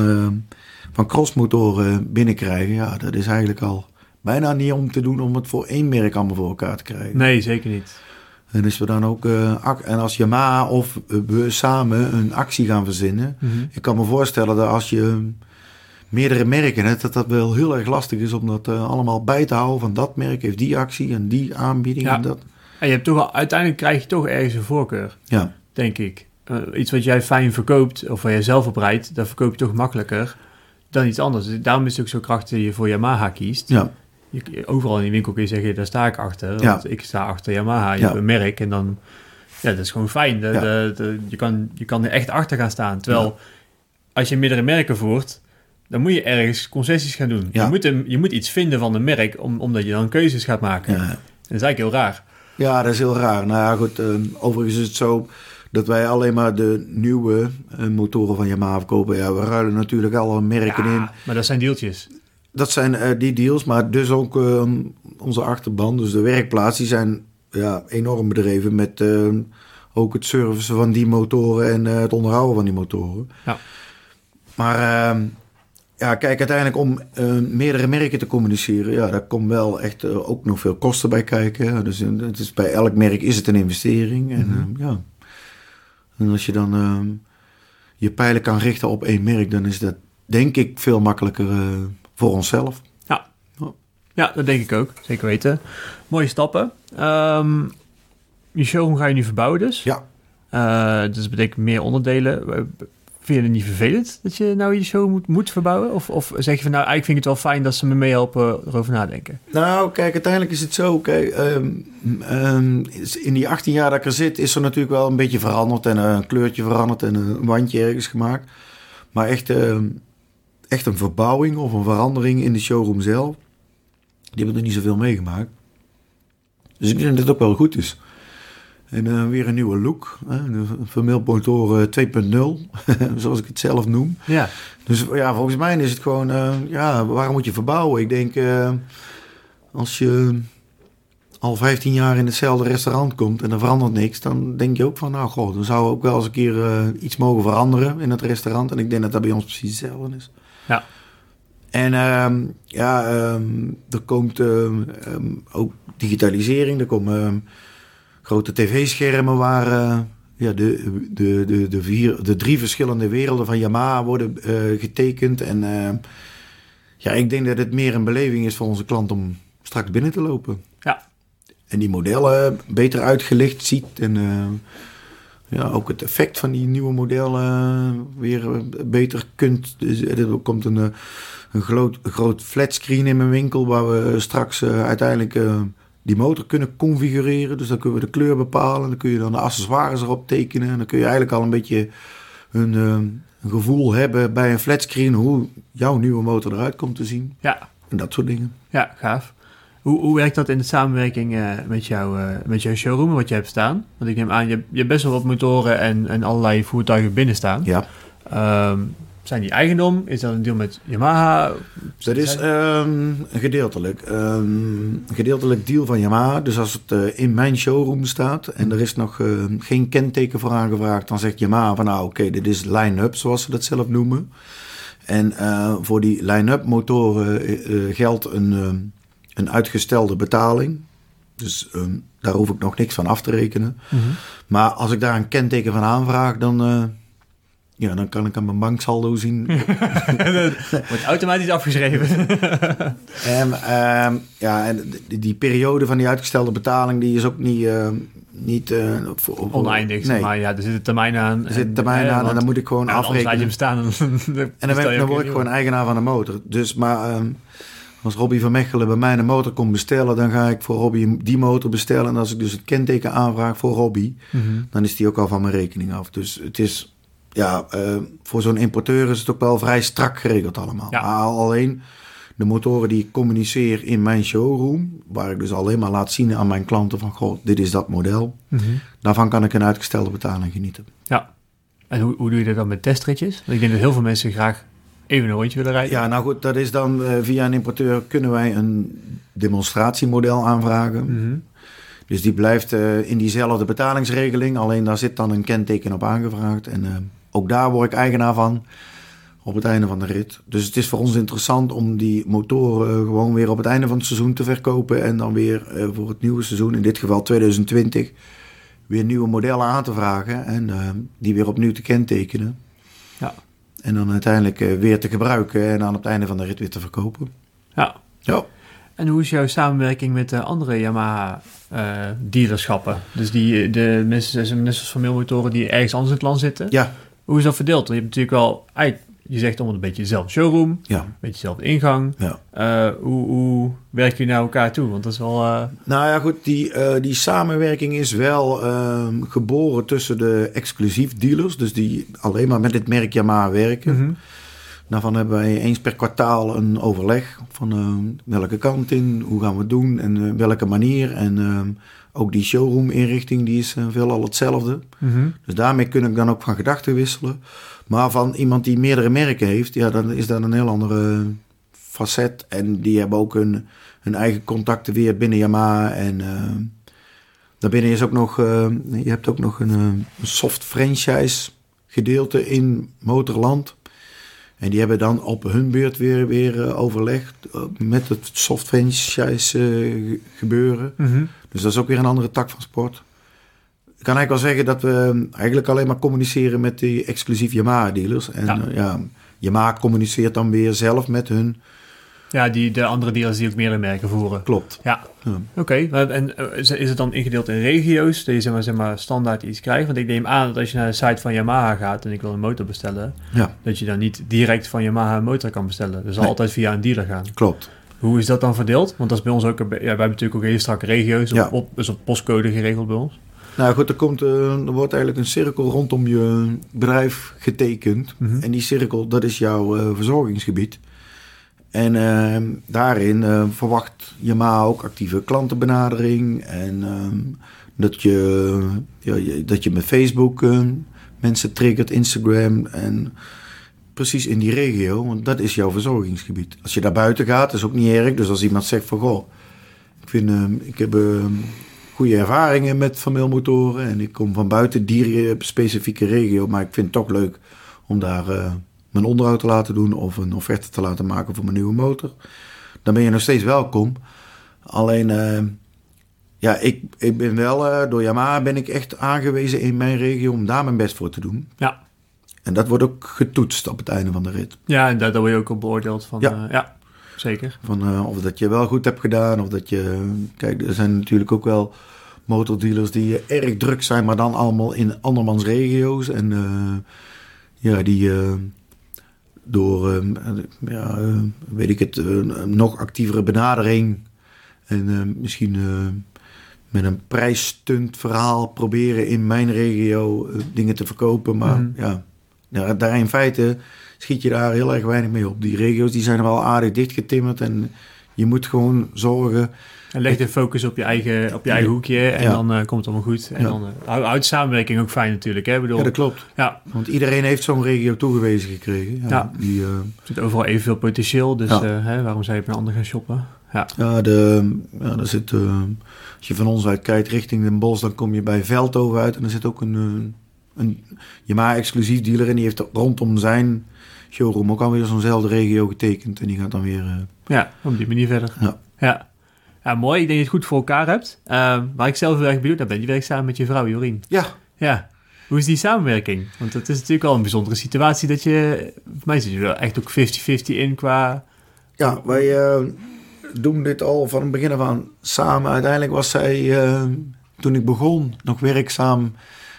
van crossmotoren binnenkrijgen, ja, dat is eigenlijk al bijna niet om te doen om het voor één merk allemaal voor elkaar te krijgen. Nee, zeker niet. En als we dan ook, ac- en als Yamaha of eh, we samen een actie gaan verzinnen, ik kan me voorstellen dat als je meerdere merken hebt, dat dat wel heel erg lastig is om dat eh, allemaal bij te houden. Van dat merk heeft die actie en die aanbieding Ja. en dat. En je hebt toch al, uiteindelijk krijg je toch ergens een voorkeur, Ja, denk ik. Iets wat jij fijn verkoopt, of waar jij zelf op rijdt, dat verkoop je toch makkelijker dan iets anders. Dus Daarom is het ook zo krachtig dat je voor Yamaha kiest. ja, Je, overal in die winkel kun je zeggen, daar sta ik achter. Ja. Want ik sta achter Yamaha, je Ja. hebt een merk en dan... Ja, dat is gewoon fijn. Ja. dat- dat- je, kan, je kan er echt achter gaan staan. Terwijl, als je meerdere merken voert, dan moet je ergens concessies gaan doen. Ja. Je, moet een, je moet iets vinden van een merk, om, omdat je dan keuzes gaat maken. ja. Dat is eigenlijk heel raar. Ja, dat is heel raar. Nou ja, goed. eh, overigens is het zo dat wij alleen maar de nieuwe eh, motoren van Yamaha verkopen. Ja, we ruilen natuurlijk alle merken in. Ja, maar dat zijn deeltjes. Dat zijn eh, die deals, maar dus ook eh, onze achterban, dus de werkplaats, die zijn ja, enorm bedreven met ook het servicen van die motoren en het onderhouden van die motoren. Ja. Maar ja, kijk, uiteindelijk om meerdere merken te communiceren, ja, daar komt wel echt ook nog veel kosten bij kijken. Dus het is, bij elk merk is het een investering. En, eh, ja. En als je dan eh, je pijlen kan richten op één merk, dan is dat denk ik veel makkelijker eh, voor onszelf. Ja, dat denk ik ook. Zeker weten. Mooie stappen. Ehm, je showroom ga je nu verbouwen dus. Ja. Eh, dus dat betekent meer onderdelen. Eh, Vind je het niet vervelend dat je nou je show moet, moet verbouwen? Of, of zeg je van nou, eigenlijk vind ik het wel fijn dat ze me meehelpen erover nadenken? Nou, kijk, uiteindelijk is het zo. Kijk, ehm, ehm, in die 18 jaar dat ik er zit, is er natuurlijk wel een beetje veranderd. En een kleurtje veranderd en een wandje ergens gemaakt. Maar echt, ehm, echt een verbouwing of een verandering in de showroom zelf, die hebben er niet zoveel meegemaakt. Dus ik denk dat het ook wel goed is. En eh, weer een nieuwe look. Hè? Vermeelmotor 2.0, zoals ik het zelf noem. Ja, Dus ja, volgens mij is het gewoon, eh, ja, waarom moet je verbouwen? Ik denk, eh, als je al 15 jaar in hetzelfde restaurant komt en er verandert niks, dan denk je ook van, nou god, dan zou ook wel eens een keer eh, iets mogen veranderen in het restaurant. En ik denk dat dat bij ons precies hetzelfde is. Ja. En ehm, ja, ehm, er komt ehm, ook digitalisering, er komen grote tv-schermen waar ja, de, de, de, de, vier, de drie verschillende werelden van Yamaha worden eh, getekend. En eh, ja, ik denk dat het meer een beleving is voor onze klant om straks binnen te lopen. Ja. En die modellen beter uitgelicht ziet. En eh, ja, ook het effect van die nieuwe modellen weer beter kunt. Dus, er komt een, een groot, groot flatscreen in mijn winkel waar we straks uiteindelijk die motor kunnen configureren. Dus dan kunnen we de kleur bepalen. Dan kun je dan de accessoires erop tekenen. En dan kun je eigenlijk al een beetje een, eh, een gevoel hebben bij een flatscreen hoe jouw nieuwe motor eruit komt te zien. Ja, En dat soort dingen. ja gaaf. Hoe, hoe werkt dat in de samenwerking eh, met, jou, eh, met jouw showroom, wat je hebt staan? Want ik neem aan, je, hebt- je hebt best wel wat motoren en, en allerlei voertuigen binnen staan. Ja. Ehm, zijn die eigendom? Is dat een deal met Yamaha? Dat is ehm, gedeeltelijk. ehm, gedeeltelijk deal van Yamaha. Dus als het eh, in mijn showroom staat en er is nog eh, geen kenteken voor aangevraagd, dan zegt Yamaha van nou oké, dit is line-up zoals ze dat zelf noemen. En eh, voor die line-up motoren geldt een, ehm, een uitgestelde betaling. Dus daar hoef ik nog niks van af te rekenen. Mhm. Maar als ik daar een kenteken van aanvraag, dan, ja, dan kan ik aan mijn banksaldo zien Wordt automatisch afgeschreven. En, ehm, ja, en die, die periode van die uitgestelde betaling, die is ook niet, ehm, niet eh, voor, voor- Oneindig, zeg Nee, maar ja, er zit een termijn aan. er zit een termijn aan en dan moet ik gewoon je afrekenen. hem staan. En, En dan word ik gewoon eigenaar van de motor. Dus maar ehm, als Robbie van Mechelen bij mij een motor komt bestellen, dan ga ik voor Robbie die motor bestellen. En als ik dus het kenteken aanvraag voor Robbie, Mhm. dan is die ook al van mijn rekening af. Dus het is, ja, eh, voor zo'n importeur is het ook wel vrij strak geregeld allemaal. Ja. Maar alleen de motoren die ik communiceer in mijn showroom, waar ik dus alleen maar laat zien aan mijn klanten van, goh, dit is dat model. Mhm. Daarvan kan ik een uitgestelde betaling genieten. Ja. En hoe, hoe doe je dat dan met testritjes? Want ik denk dat heel veel mensen graag even een rondje willen rijden. Ja, nou goed, dat is dan eh, via een importeur kunnen wij een demonstratiemodel aanvragen. Mhm. Dus die blijft eh, in diezelfde betalingsregeling, alleen daar zit dan een kenteken op aangevraagd. En ook daar word ik eigenaar van op het einde van de rit. Dus het is voor ons interessant om die motoren eh, gewoon weer op het einde van het seizoen te verkopen. En dan weer eh, voor het nieuwe seizoen, in dit geval 2020, weer nieuwe modellen aan te vragen. En eh, die weer opnieuw te kentekenen. Ja. En dan uiteindelijk weer te gebruiken en aan het einde van de rit weer te verkopen. ja. Ja. En hoe is jouw samenwerking met de andere Yamaha eh, dealerschappen? Dus die, de mensen, net zoals familiemotoren die ergens anders in het land zitten. Ja, Hoe is dat verdeeld? Want je hebt natuurlijk wel, je zegt allemaal een beetje dezelfde showroom, ja, een beetje dezelfde ingang. ja. Eh, hoe, hoe werken jullie naar elkaar toe? Want dat is wel... eh, Nou ja, goed, die, eh, die samenwerking is wel ehm, geboren tussen de exclusief dealers, dus die alleen maar met dit merk Yamaha werken. mhm. Daarvan hebben wij eens per kwartaal een overleg van ehm, welke kant in, hoe gaan we het doen en welke manier. En ehm, ook die showroom inrichting, die is uh, veelal hetzelfde. Mhm. Dus daarmee kun ik dan ook van gedachten wisselen. Maar van iemand die meerdere merken heeft, ja, dan is dat een heel andere facet. En die hebben ook hun, hun eigen contacten weer binnen Yamaha. En uh, daarbinnen is ook nog, uh, je hebt ook nog een, een soft franchise gedeelte in Motorland. En die hebben dan op hun beurt weer, weer uh, overlegd met het soft franchise uh, gebeuren. Mm-hmm. Dus dat is ook weer een andere tak van sport. Ik kan eigenlijk wel zeggen dat we eigenlijk alleen maar communiceren met die exclusief Yamaha dealers. En ja. Ja, Yamaha communiceert dan weer zelf met hun. Ja, die, de andere dealers die ook meerdere merken voeren. Klopt. Ja, ja. oké. Okay. En is het dan ingedeeld in regio's, dat je zeg maar, zeg maar, standaard iets krijgt? Want ik neem aan dat als je naar de site van Yamaha gaat en ik wil een motor bestellen, ja. dat je dan niet direct van Yamaha een motor kan bestellen. Dus nee. altijd via een dealer gaan. Klopt. Hoe is dat dan verdeeld? Want dat is bij ons ook, ja, wij hebben natuurlijk ook hele strakke regio's, ja. op, dus op postcode geregeld bij ons. Nou goed, er, komt, uh, er wordt eigenlijk een cirkel rondom je bedrijf getekend. Mhm. En die cirkel, dat is jouw uh, verzorgingsgebied. En uh, daarin uh, verwacht Yamaha ook actieve klantenbenadering. En uh, dat, je, ja, dat je met Facebook uh, mensen triggert, Instagram. En precies in die regio, want dat is jouw verzorgingsgebied. Als je daar buiten gaat, is ook niet erg. Dus als iemand zegt van, goh, ik, vind, uh, ik heb goede ervaringen met familiemotoren. En ik kom van buiten die specifieke regio. Maar ik vind het toch leuk om daar uh, mijn onderhoud te laten doen. Of een offerte te laten maken voor mijn nieuwe motor. Dan ben je nog steeds welkom. Alleen, uh, ja, ik, ik ben wel, uh, door Yamaha ben ik echt aangewezen in mijn regio om daar mijn best voor te doen. Ja. En dat wordt ook getoetst op het einde van de rit. Ja, en daar word je ook op beoordeeld van. Ja. Uh, ja zeker. Van of dat je wel goed hebt gedaan, of dat je. Kijk, er zijn natuurlijk ook wel motordealers die eh, erg druk zijn, maar dan allemaal in andermans regio's. En eh, ja, die eh, door, eh, ja, eh, weet ik het, een nog actievere benadering en eh, misschien eh, met een prijsstunt verhaal proberen in mijn regio eh, dingen te verkopen. Maar Mhm. ja, ja, daar in feite schiet je daar heel erg weinig mee op. Die regio's die zijn wel aardig dichtgetimmerd en je moet gewoon zorgen En leg de focus op je eigen, op je eigen hoekje en Ja. dan eh, komt het allemaal goed. En Ja. dan uh, houdt samenwerking ook fijn natuurlijk. Hè? Bedoel, Ja, dat klopt. ja, Want iedereen heeft zo'n regio toegewezen gekregen. Ja, Ja. Die, eh, er zit overal evenveel potentieel, dus Ja. eh, hè, waarom zou je bij een ander gaan shoppen? Ja, ja, de, ja daar zit, eh, als je van ons uit kijkt richting Den Bosch, dan kom je bij Veldhoven uit. En er zit ook een, eh, een Yamaha exclusief dealer en die heeft rondom zijn showroom ook alweer zo'nzelfde regio getekend. En die gaat dan weer... eh, ja op die manier verder. Ja. Ja. Ja, mooi. Ik denk dat je het goed voor elkaar hebt. Uh, waar ik zelf heel erg benieuwd naar ben, je werkt samen met je vrouw Jorien. ja, Ja. Hoe is die samenwerking? Want het is natuurlijk al een bijzondere situatie dat je... Voor mij zit je er echt ook 50-50 in qua... Ja, wij eh, doen dit al van het begin af aan samen. Uiteindelijk was zij, eh, toen ik begon, nog werkzaam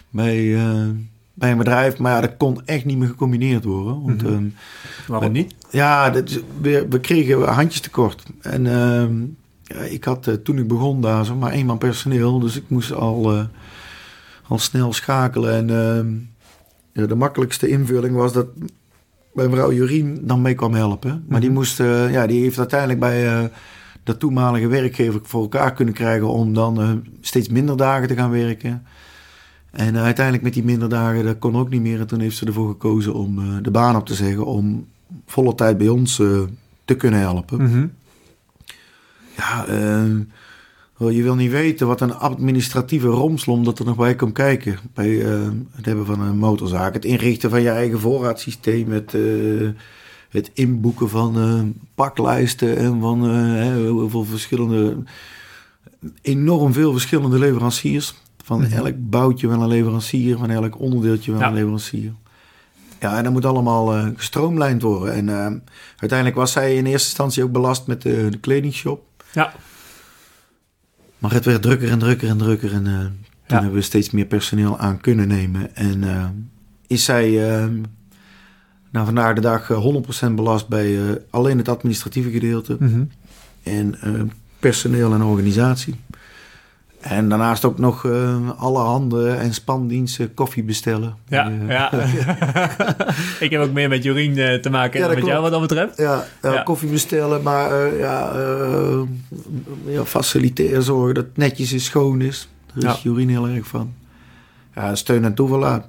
bij, eh, bij een bedrijf. Maar ja, dat kon echt niet meer gecombineerd worden. Want Mhm. ehm, Waarom niet? ja, dat is- we, we kregen handjes tekort. En ehm, ja, ik had eh, toen ik begon daar zo maar één man personeel. Dus ik moest al, eh, al snel schakelen. En ehm, ja, de makkelijkste invulling was dat mijn vrouw Jorien dan mee kwam helpen. Maar die, Mhm. moest, eh, ja, die heeft uiteindelijk bij de toenmalige werkgever voor elkaar kunnen krijgen... om dan steeds minder dagen te gaan werken. En uiteindelijk met die minder dagen, dat kon ook niet meer. En toen heeft ze ervoor gekozen om de baan op te zeggen... om volle tijd bij ons te kunnen helpen. Mhm. Ja, eh, wel, je wil niet weten wat een administratieve romslom dat er nog bij komt kijken. Bij eh, het hebben van een motorzaak. Het inrichten van je eigen voorraadsysteem. Het, eh, het inboeken van eh, paklijsten en van eh, hè, heel veel verschillende... Enorm veel verschillende leveranciers. Van Mhm. elk boutje wel een leverancier, van elk onderdeeltje wel Ja. een leverancier. Ja, en dat moet allemaal eh, gestroomlijnd worden. En eh, uiteindelijk was zij in eerste instantie ook belast met de, de kledingshop. Ja. Maar het werd drukker en drukker en drukker. En eh, toen Ja. hebben we steeds meer personeel aan kunnen nemen. En eh, is zij eh, nou, vandaag de dag eh, 100% belast bij eh, alleen het administratieve gedeelte. Mhm. En eh, personeel en organisatie. En daarnaast ook nog eh alle handen en spandiensten koffie bestellen. Ja, Eh, ja. ik heb ook meer met Jorien eh, te maken Ja, dan met jou wat dat betreft. Ja, koffie bestellen, maar ja, faciliteren, zorgen dat het netjes is, schoon is. Daar is. Jorien heel erg van. Ja, steun en toeverlaat.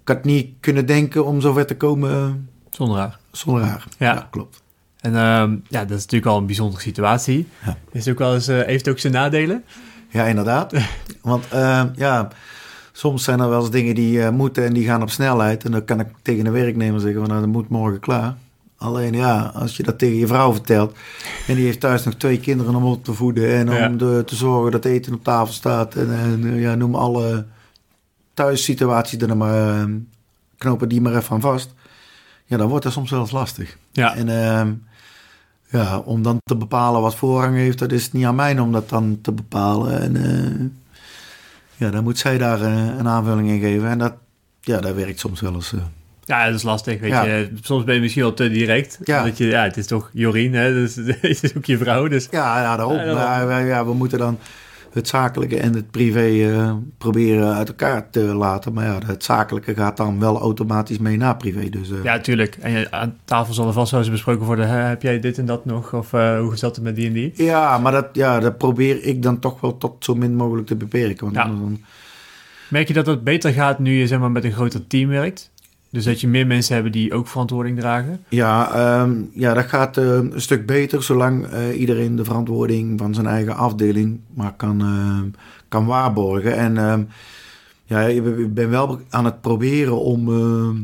Ik had niet kunnen denken om zover te komen Zonder haar. zonder haar. Ja. klopt. En ehm, ja, dat is natuurlijk al een bijzondere situatie. Is ook wel eens, heeft ook zijn nadelen? Ja, inderdaad. Want eh, ja, soms zijn er wel eens dingen die eh, moeten en die gaan op snelheid. En dan kan ik tegen een werknemer zeggen, van, nou, dat moet morgen klaar. Alleen ja, als je dat tegen je vrouw vertelt... en die heeft thuis nog twee kinderen om op te voeden... en om Ja. de- te zorgen dat eten op tafel staat... en, en ja, noem alle thuissituaties er maar... eh, knopen die maar even aan vast. Ja, dan wordt dat soms wel eens lastig. Ja. En ehm, ja, om dan te bepalen wat voorrang heeft, dat is niet aan mij om dat dan te bepalen. En eh, ja, dan moet zij daar eh, een aanvulling in geven. En dat, ja, dat werkt soms wel eens. eh. Ja, dat is lastig, weet Ja. je. Soms ben je misschien wel te direct. Ja. Dat je, ja, het is toch Jorien, hè. Dus, het is ook je vrouw, dus... Ja, ja, daarom. Ja, we moeten dan het zakelijke en het privé eh, proberen uit elkaar te laten. Maar ja, het zakelijke gaat dan wel automatisch mee naar privé. Dus eh, Ja, tuurlijk. En je- aan tafel zal er vast wel eens besproken worden. Hè, heb jij dit en dat nog? Of eh, hoe zat het met die en die? ja, maar dat, ja, dat probeer ik dan toch wel tot zo min mogelijk te beperken. Want Ja. dan, Merk je dat het beter gaat nu je zeg maar, met een groter team werkt? Dus dat je meer mensen hebben die ook verantwoording dragen? Ja, ehm, ja dat gaat eh, een stuk beter zolang eh, iedereen de verantwoording van zijn eigen afdeling maar kan, eh, kan waarborgen. En ehm, ja, ik ben wel aan het proberen om, ehm,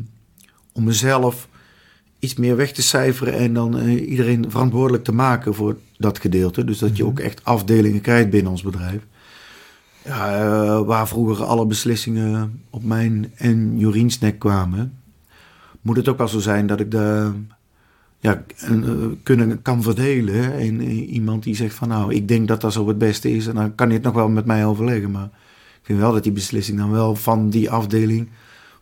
om mezelf iets meer weg te cijferen en dan eh, iedereen verantwoordelijk te maken voor dat gedeelte. Dus dat je Mhm. ook echt afdelingen krijgt binnen ons bedrijf. Ja, eh, waar vroeger alle beslissingen op mijn en Jorien's nek kwamen, moet het ook wel zo zijn dat ik de, ja, en, eh, kunnen, kan verdelen. hè. En eh, iemand die zegt van nou, ik denk dat dat zo het beste is. En dan kan hij het nog wel met mij overleggen. Maar ik vind wel dat die beslissing dan wel van die afdeling,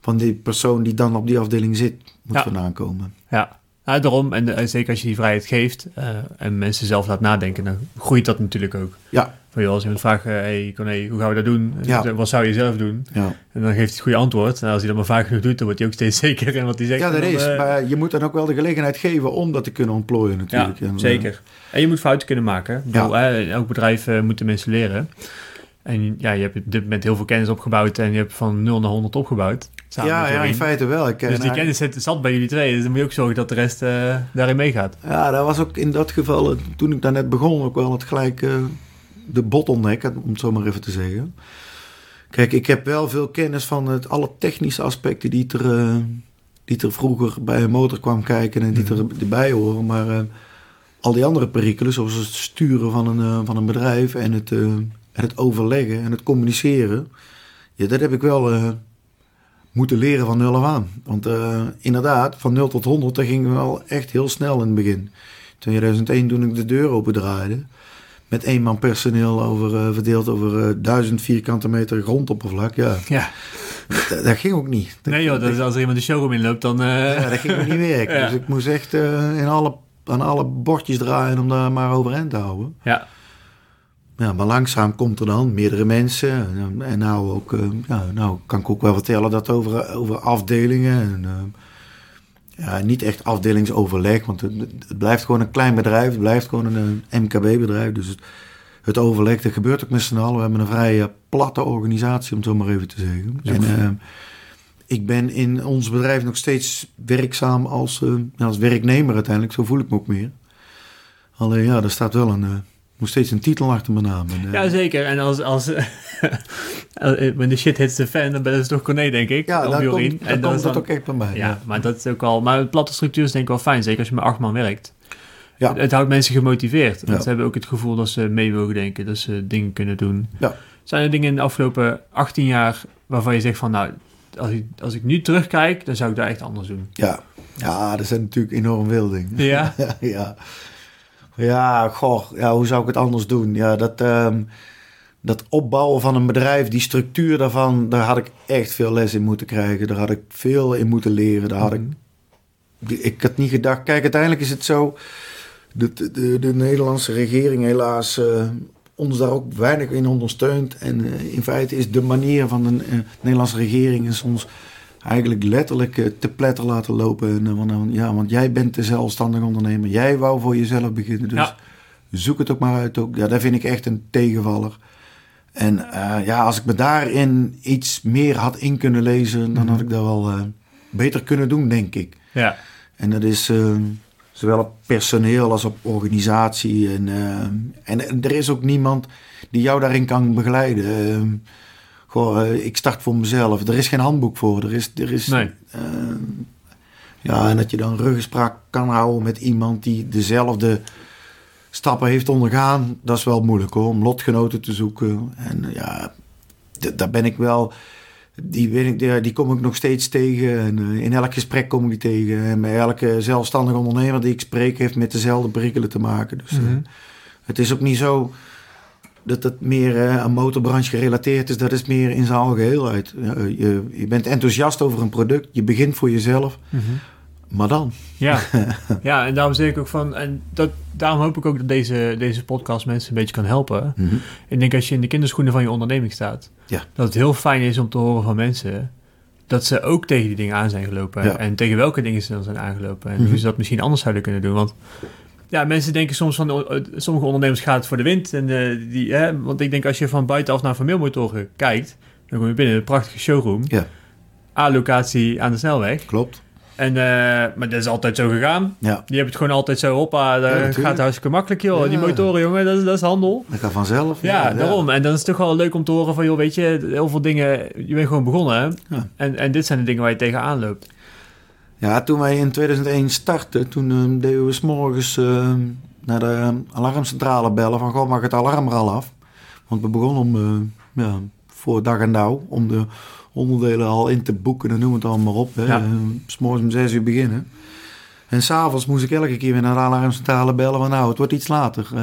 van die persoon die dan op die afdeling zit, moet Ja. vandaan komen. Ja, ja daarom. En eh, zeker als je die vrijheid geeft en mensen zelf laat nadenken, dan groeit dat natuurlijk ook. Ja, Joh, als iemand vraagt, eh, hey, Corné, hoe gaan we dat doen? Ja. Wat zou je zelf doen? ja. En dan geeft hij het goede antwoord. En als hij dat maar vaak genoeg doet, dan wordt hij ook steeds zeker in wat hij zegt. ja dat dan, is. eh, Maar je moet dan ook wel de gelegenheid geven om dat te kunnen ontplooien natuurlijk. Ja, En, eh, zeker. En je moet fouten kunnen maken. Ik bedoel, hè, elk bedrijf moeten mensen leren. En ja, je hebt op dit moment heel veel kennis opgebouwd en je hebt van 0 naar 100 opgebouwd. samen ja, ja, in feite wel. Ik, Dus die eh, kennis zit, zat bij jullie twee. Dus dan moet je ook zorgen dat de rest daarin meegaat. Ja, dat was ook in dat geval, toen ik daar net begon, ook wel het gelijk de bottleneck, om het zo maar even te zeggen. Kijk, ik heb wel veel kennis van het, alle technische aspecten die er, eh, die er vroeger bij een motor kwam kijken en die er, erbij horen. Maar eh, al die andere perikelen, zoals het sturen van een, eh, van een bedrijf en het, en het overleggen en het communiceren, ja, dat heb ik wel moeten leren van nul af aan. Want inderdaad, van 0 tot 100, dat ging wel echt heel snel in het begin. In 2001, toen ik de deur opendraaide, met één man personeel over, eh, verdeeld over eh, 1000 vierkante meter grondoppervlak, ja, Ja. dat, dat ging ook niet. Dat, Nee joh, dat is als er iemand de showroom inloopt, dan... eh, ja, dat ging ook niet werken. Ja. Dus ik moest echt in alle, aan alle bordjes draaien om daar maar overeind te houden. ja. Ja, maar langzaam komt er dan meerdere mensen. En, nou, ook, ja, nou kan ik ook wel vertellen dat over, over afdelingen. En, ja, niet echt afdelingsoverleg, want het, het blijft gewoon een klein bedrijf. Het blijft gewoon een, MKB-bedrijf. Dus het, het overleg, dat gebeurt ook met z'n allen. We hebben een vrij eh, platte organisatie, om het zo maar even te zeggen. Ja. En eh, ik ben in ons bedrijf nog steeds werkzaam als, eh, ja, als werknemer uiteindelijk. Zo voel ik me ook meer. Alleen ja, er staat wel een, eh, nog steeds een titel achter mijn naam. En, eh, ja, zeker. En als... als when the shit hits the fan, dan ben je toch Corné, denk ik. Ja, dan komt, dan En komt is dat dan- ook echt bij mij. Ja, maar dat is ook al... Maar platte structuur is denk ik wel fijn. Zeker als je met acht man werkt. Ja. Het houdt mensen gemotiveerd. Want Ja. ze hebben ook het gevoel dat ze mee mogen denken. Dat ze dingen kunnen doen. Ja. Zijn er dingen in de afgelopen 18 jaar waarvan je zegt van... Nou, als ik, als ik nu terugkijk, dan zou ik daar echt anders doen. Ja. ja, dat zijn natuurlijk enorm veel dingen. Ja? Ja, ja. Goh, ja, hoe zou ik het anders doen? Ja, dat, ehm, dat opbouwen van een bedrijf, die structuur daarvan, daar had ik echt veel les in moeten krijgen. Daar had ik veel in moeten leren. Daar had ik, ik had niet gedacht. Kijk, uiteindelijk is het zo. De, de, de, de Nederlandse regering helaas eh, ons daar ook weinig in ondersteunt. En eh, in feite is de manier van de eh, Nederlandse regering is ons eigenlijk letterlijk eh, te pletter laten lopen. En, eh, want, dan- ja, want jij bent de zelfstandig ondernemer. Jij wou voor jezelf beginnen. Dus Ja. zoek het ook maar uit. Ook. Ja, dat vind ik echt een tegenvaller. En eh, ja, als ik me daarin iets meer had in kunnen lezen, dan had ik dat wel eh, beter kunnen doen, denk ik. Ja. En dat is eh, zowel op personeel als op organisatie. En, eh, en, en er is ook niemand die jou daarin kan begeleiden. Eh, goh, ik start voor mezelf. Er is geen handboek voor. Er is, er is, Nee. eh, ja, en dat je dan ruggespraak kan houden met iemand die dezelfde stappen heeft ondergaan. Dat is wel moeilijk hoor, om lotgenoten te zoeken. En eh, ja, daar ben ik wel... Die, weet ik, die, die kom ik nog steeds tegen. En in elk gesprek kom ik die tegen. En bij elke zelfstandige ondernemer die ik spreek... heeft met dezelfde perikelen te maken. Dus Mhm. het is ook niet zo dat het meer eh, aan motorbranche gerelateerd is. Dat is meer in zijn algeheelheid. Ja, je, je bent enthousiast over een product. Je begint voor jezelf. Mhm. Maar dan? Ja. ja, en daarom zeg ik ook van... En dat, daarom hoop ik ook dat deze, deze podcast mensen een beetje kan helpen. Ik denk als je in de kinderschoenen van je onderneming staat... Ja. dat het heel fijn is om te horen van mensen... dat ze ook tegen die dingen aan zijn gelopen. Ja. En tegen welke dingen ze dan zijn aangelopen. En Mhm. hoe ze dat misschien anders zouden kunnen doen. Want ja, mensen denken soms van... oh, eh, sommige ondernemers gaat het voor de wind. En, eh, die, hè, want ik denk als je van buitenaf naar vermeelmotoren kijkt... dan kom je binnen een prachtige showroom. Ja. A-locatie aan de snelweg. Klopt. En, eh, maar dat is altijd zo gegaan. Ja, Die hebben het gewoon altijd zo op. Dat natuurlijk. gaat hartstikke makkelijk, joh. Ja. Die motoren, jongen, dat is, dat is handel. dat gaat vanzelf. Ja, daarom. En dan is het toch wel leuk om te horen van, joh, weet je, heel veel dingen, je bent gewoon begonnen. En, en dit zijn de dingen waar je tegenaan loopt. Ja, toen wij in 2001 startten, toen eh, deden we s'morgens eh naar de alarmcentrale bellen van, goh, mag het alarm er al af? Want we begonnen om, eh, ja, voor dag en dauw, om de onderdelen al in te boeken en noem het allemaal maar op. Hè. Ja. Eh, om zes uur beginnen. En s'avonds moest ik elke keer weer naar de alarmcentrale bellen van nou, het wordt iets later. Uh,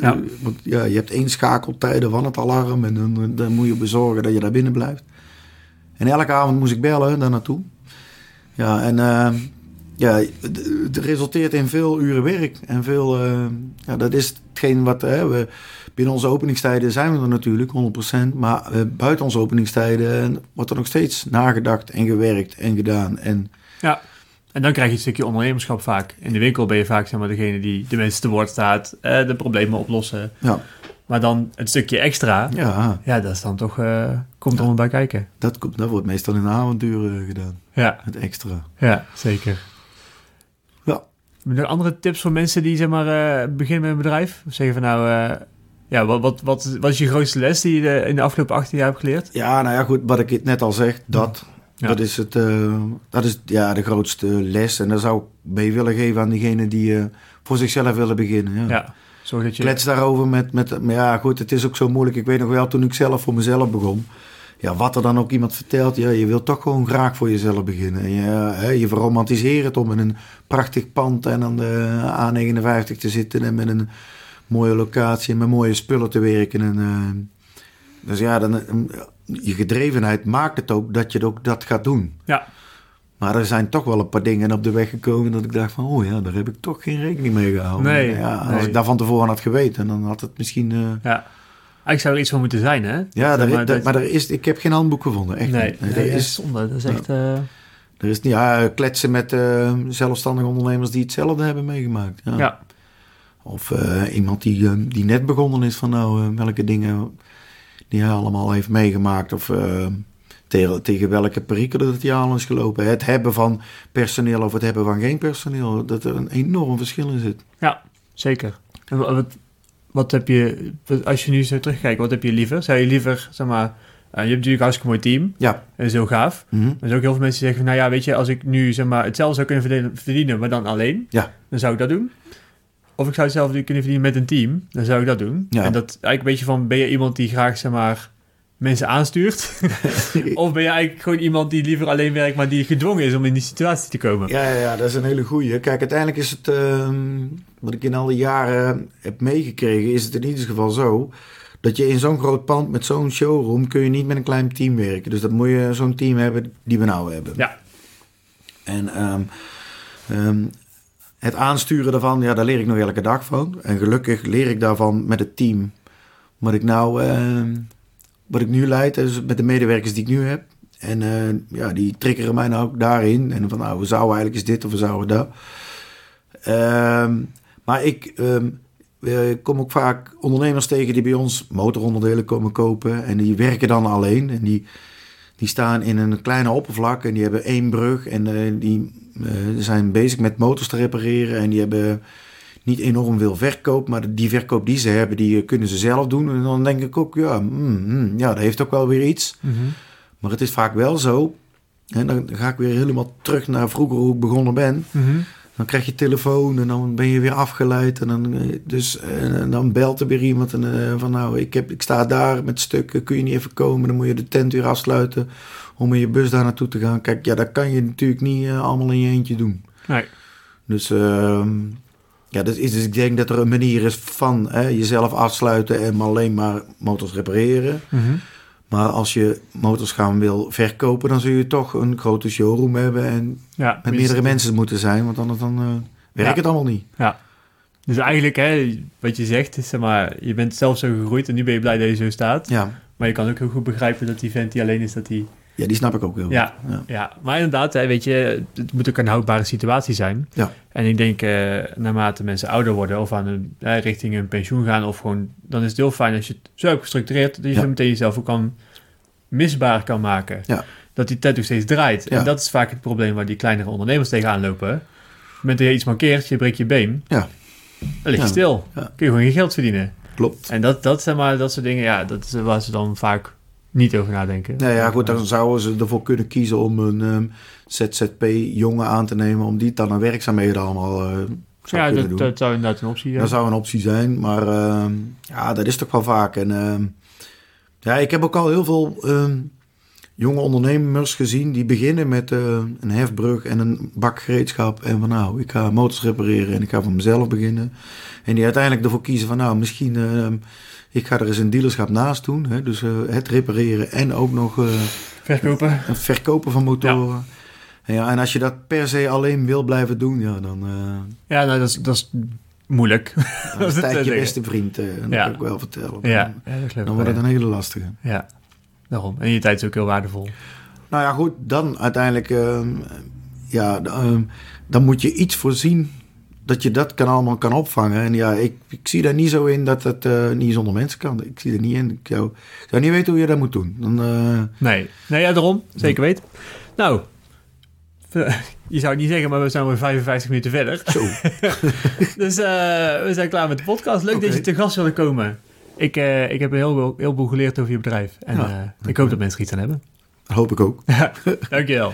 Ja. Want ja, je hebt één schakeltijden van het alarm en dan, dan moet je bezorgen dat je daar binnen blijft. En elke avond moest ik bellen daar naartoe. Ja, en eh, ja, het, resulteert in veel uren werk. En veel, eh, ja, dat is hetgeen wat hè, we... Binnen onze openingstijden zijn we er natuurlijk, 100%. Maar eh, buiten onze openingstijden wordt er nog steeds nagedacht en gewerkt en gedaan. En Ja. En dan krijg je een stukje ondernemerschap vaak. In de winkel ben je vaak zeg maar, degene die de mensen te woord staat, eh, de problemen oplossen. ja, Maar dan het stukje extra, ja, ja dat is dan toch, eh, komt allemaal bij kijken. dat, komt- dat wordt meestal in de avonduren gedaan. Ja, Het extra. ja zeker. Ja. Nog andere tips voor mensen die zeg maar, eh, beginnen met een bedrijf? Of zeggen van nou, eh, ja, wat, wat, wat, wat is je grootste les die je in de afgelopen 18 jaar hebt geleerd? Ja, nou ja, goed, wat ik net al zeg, dat, Ja. dat is, het, dat is ja, de grootste les. En daar zou ik mee willen geven aan diegenen die voor zichzelf willen beginnen. Ja. Ja, dat je... Klets daarover met, met, maar ja, goed, het is ook zo moeilijk. Ik weet nog wel, toen ik zelf voor mezelf begon, ja, wat er dan ook iemand vertelt, ja, je wilt toch gewoon graag voor jezelf beginnen. En je, hè, je verromantiseert het om in een prachtig pand en aan de A59 te zitten en met een mooie locatie en met mooie spullen te werken. En, eh, dus ja, dan, eh, je gedrevenheid maakt het ook dat je ook dat gaat doen. Ja, Maar er zijn toch wel een paar dingen op de weg gekomen dat ik dacht van, oh ja, daar heb ik toch geen rekening mee gehouden. Nee, ja, als nee. ik daar van tevoren had geweten, dan had het misschien... eh, ja. Eigenlijk zou er iets van moeten zijn, hè? ja, daar, maar maar, er is, ik heb geen handboek gevonden. Echt Nee, niet. nee, dat is zonde. Dat is echt... eh, er is ja, kletsen met eh, zelfstandige ondernemers die hetzelfde hebben meegemaakt. Ja. ja. Of iemand die, die net begonnen is van nou, welke dingen die hij allemaal heeft meegemaakt. Of tegen, tegen welke perikelen dat hij aan is gelopen. Het hebben van personeel of het hebben van geen personeel. Dat er een enorm verschil in zit. Ja, zeker. En wa- wat, wat heb je, als je nu zo terugkijkt, wat heb je liever? Zou je liever, zeg maar, eh, je hebt natuurlijk een hartstikke mooi team, Ja. en dat is heel gaaf. Maar er zijn ook heel veel mensen die zeggen, nou ja, weet je, als ik nu, zeg maar, hetzelfde zou kunnen verdienen, verdienen maar dan alleen, Ja. dan zou ik dat doen. Of ik zou hetzelfde kunnen verdienen met een team, dan zou ik dat doen. Ja. En dat eigenlijk een beetje van, ben je iemand die graag, zeg maar, mensen aanstuurt? of ben je eigenlijk gewoon iemand die liever alleen werkt, maar die gedwongen is om in die situatie te komen? Ja, ja, ja, dat is een hele goeie. Kijk, uiteindelijk is het, ehm, wat ik in al die jaren heb meegekregen, is het in ieder geval zo, dat je in zo'n groot pand met zo'n showroom kun je niet met een klein team werken. Dus dat moet je zo'n team hebben die we nou hebben. Ja. En ehm, ehm, het aansturen daarvan, ja, daar leer ik nog elke dag van. En gelukkig leer ik daarvan met het team. Wat ik nou, wat ik nu leid, dus met de medewerkers die ik nu heb. En eh, ja, die triggeren mij nou ook daarin. En van nou, we zouden eigenlijk eens dit of we zouden dat. Ehm, maar ik ehm, eh, kom ook vaak ondernemers tegen die bij ons motoronderdelen komen kopen. En die werken dan alleen. En die, die staan in een kleine oppervlak en die hebben één brug. En eh, die zijn bezig met motors te repareren. En die hebben niet enorm veel verkoop. Maar die verkoop die ze hebben, die eh, kunnen ze zelf doen. En dan denk ik ook, ja, mm, mm, ja dat heeft ook wel weer iets. Mhm. Maar het is vaak wel zo. En dan ga ik weer helemaal terug naar vroeger hoe ik begonnen ben. Mhm. Dan krijg je telefoon en dan ben je weer afgeleid. En dan, eh, dus, en, en dan belt er weer iemand en, eh, van nou, ik, heb, ik sta daar met stukken, kun je niet even komen? Dan moet je de tent weer afsluiten om in je bus daar naartoe te gaan. Kijk, ja, dat kan je natuurlijk niet eh, allemaal in je eentje doen. Nee. Dus, ehm, ja, dat is, dus ik denk dat er een manier is van hè, jezelf afsluiten en alleen maar motors repareren. Mhm. Maar als je motors gaan wil verkopen, dan zul je toch een grote showroom hebben en Ja, met meerdere mensen moeten zijn, want anders dan eh, werkt Ja. het allemaal niet. Ja. Dus eigenlijk, hè, wat je zegt, is zeg maar, je bent zelf zo gegroeid en nu ben je blij dat je zo staat. Ja, Maar je kan ook heel goed begrijpen dat die vent die alleen is, dat die... ja die snap ik ook heel Ja. goed. Ja. Ja, maar inderdaad, hè, weet je, het moet ook een houdbare situatie zijn. Ja. En ik denk, eh, naarmate mensen ouder worden of aan een, eh, richting een pensioen gaan of gewoon, dan is het heel fijn als je het zo hebt gestructureerd, dat je Ja. zo meteen jezelf ook kan misbaar kan maken. Ja. Dat die tent ook steeds draait. En dat is vaak het probleem waar die kleinere ondernemers tegenaan lopen. Op het moment dat je iets mankeert, je breekt je been, Ja. dan lig je stil. Kun je gewoon je geld verdienen. Klopt. En dat, dat, zeg maar, dat soort dingen, ja, dat is waar ze dan vaak niet over nadenken. Nou ja, goed, dan zouden ze ervoor kunnen kiezen om een ehm, ZZP-jongen aan te nemen, om die dan aan werkzaamheden allemaal eh zou ja, kunnen dat, doen. dat zou inderdaad een optie zijn. Dat zou een optie zijn, maar ehm, ja, dat is toch wel vaak. En ehm, ja, ik heb ook al heel veel jonge ondernemers gezien die beginnen met eh, een hefbrug en een bak gereedschap. En van nou, ik ga motors repareren en ik ga voor mezelf beginnen. En die uiteindelijk ervoor kiezen van nou, misschien uh, ik ga er eens een dealerschap naast doen. Hè? Dus uh, het repareren en ook nog verkopen. het verkopen van motoren. Ja. ja. en als je dat per se alleen wil blijven doen, ja, dan... ja, nou, dat is, dat is moeilijk. Dan is het je beste vriend, dat ja. kan ik wel vertellen. Ja, ja dan wordt het een hele lastige. Ja, daarom. En je tijd is ook heel waardevol. Nou ja, goed, dan uiteindelijk... Uh, ja, uh, dan moet je iets voorzien dat je dat kan allemaal kan opvangen. En ja, ik, ik zie daar niet zo in dat het uh, niet zonder mensen kan. Ik zie er niet in. Ik zou, ik zou niet weten hoe je dat moet doen. Dan, uh, nee, nee ja, daarom. Zeker weten. Nou, je zou het niet zeggen, maar we zijn weer 55 minuten verder. Zo. dus uh, we zijn klaar met de podcast. Leuk okay. dat je te gast wilde komen. Ik, ik heb heel, heel, heel veel geleerd over je bedrijf. En ja, ik hoop dat mensen er iets aan hebben. Dat hoop ik ook. Dankjewel.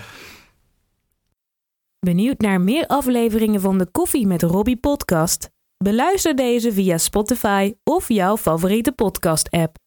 Benieuwd naar meer afleveringen van de Koffie met Robbie podcast? Beluister deze via Spotify of jouw favoriete podcast app.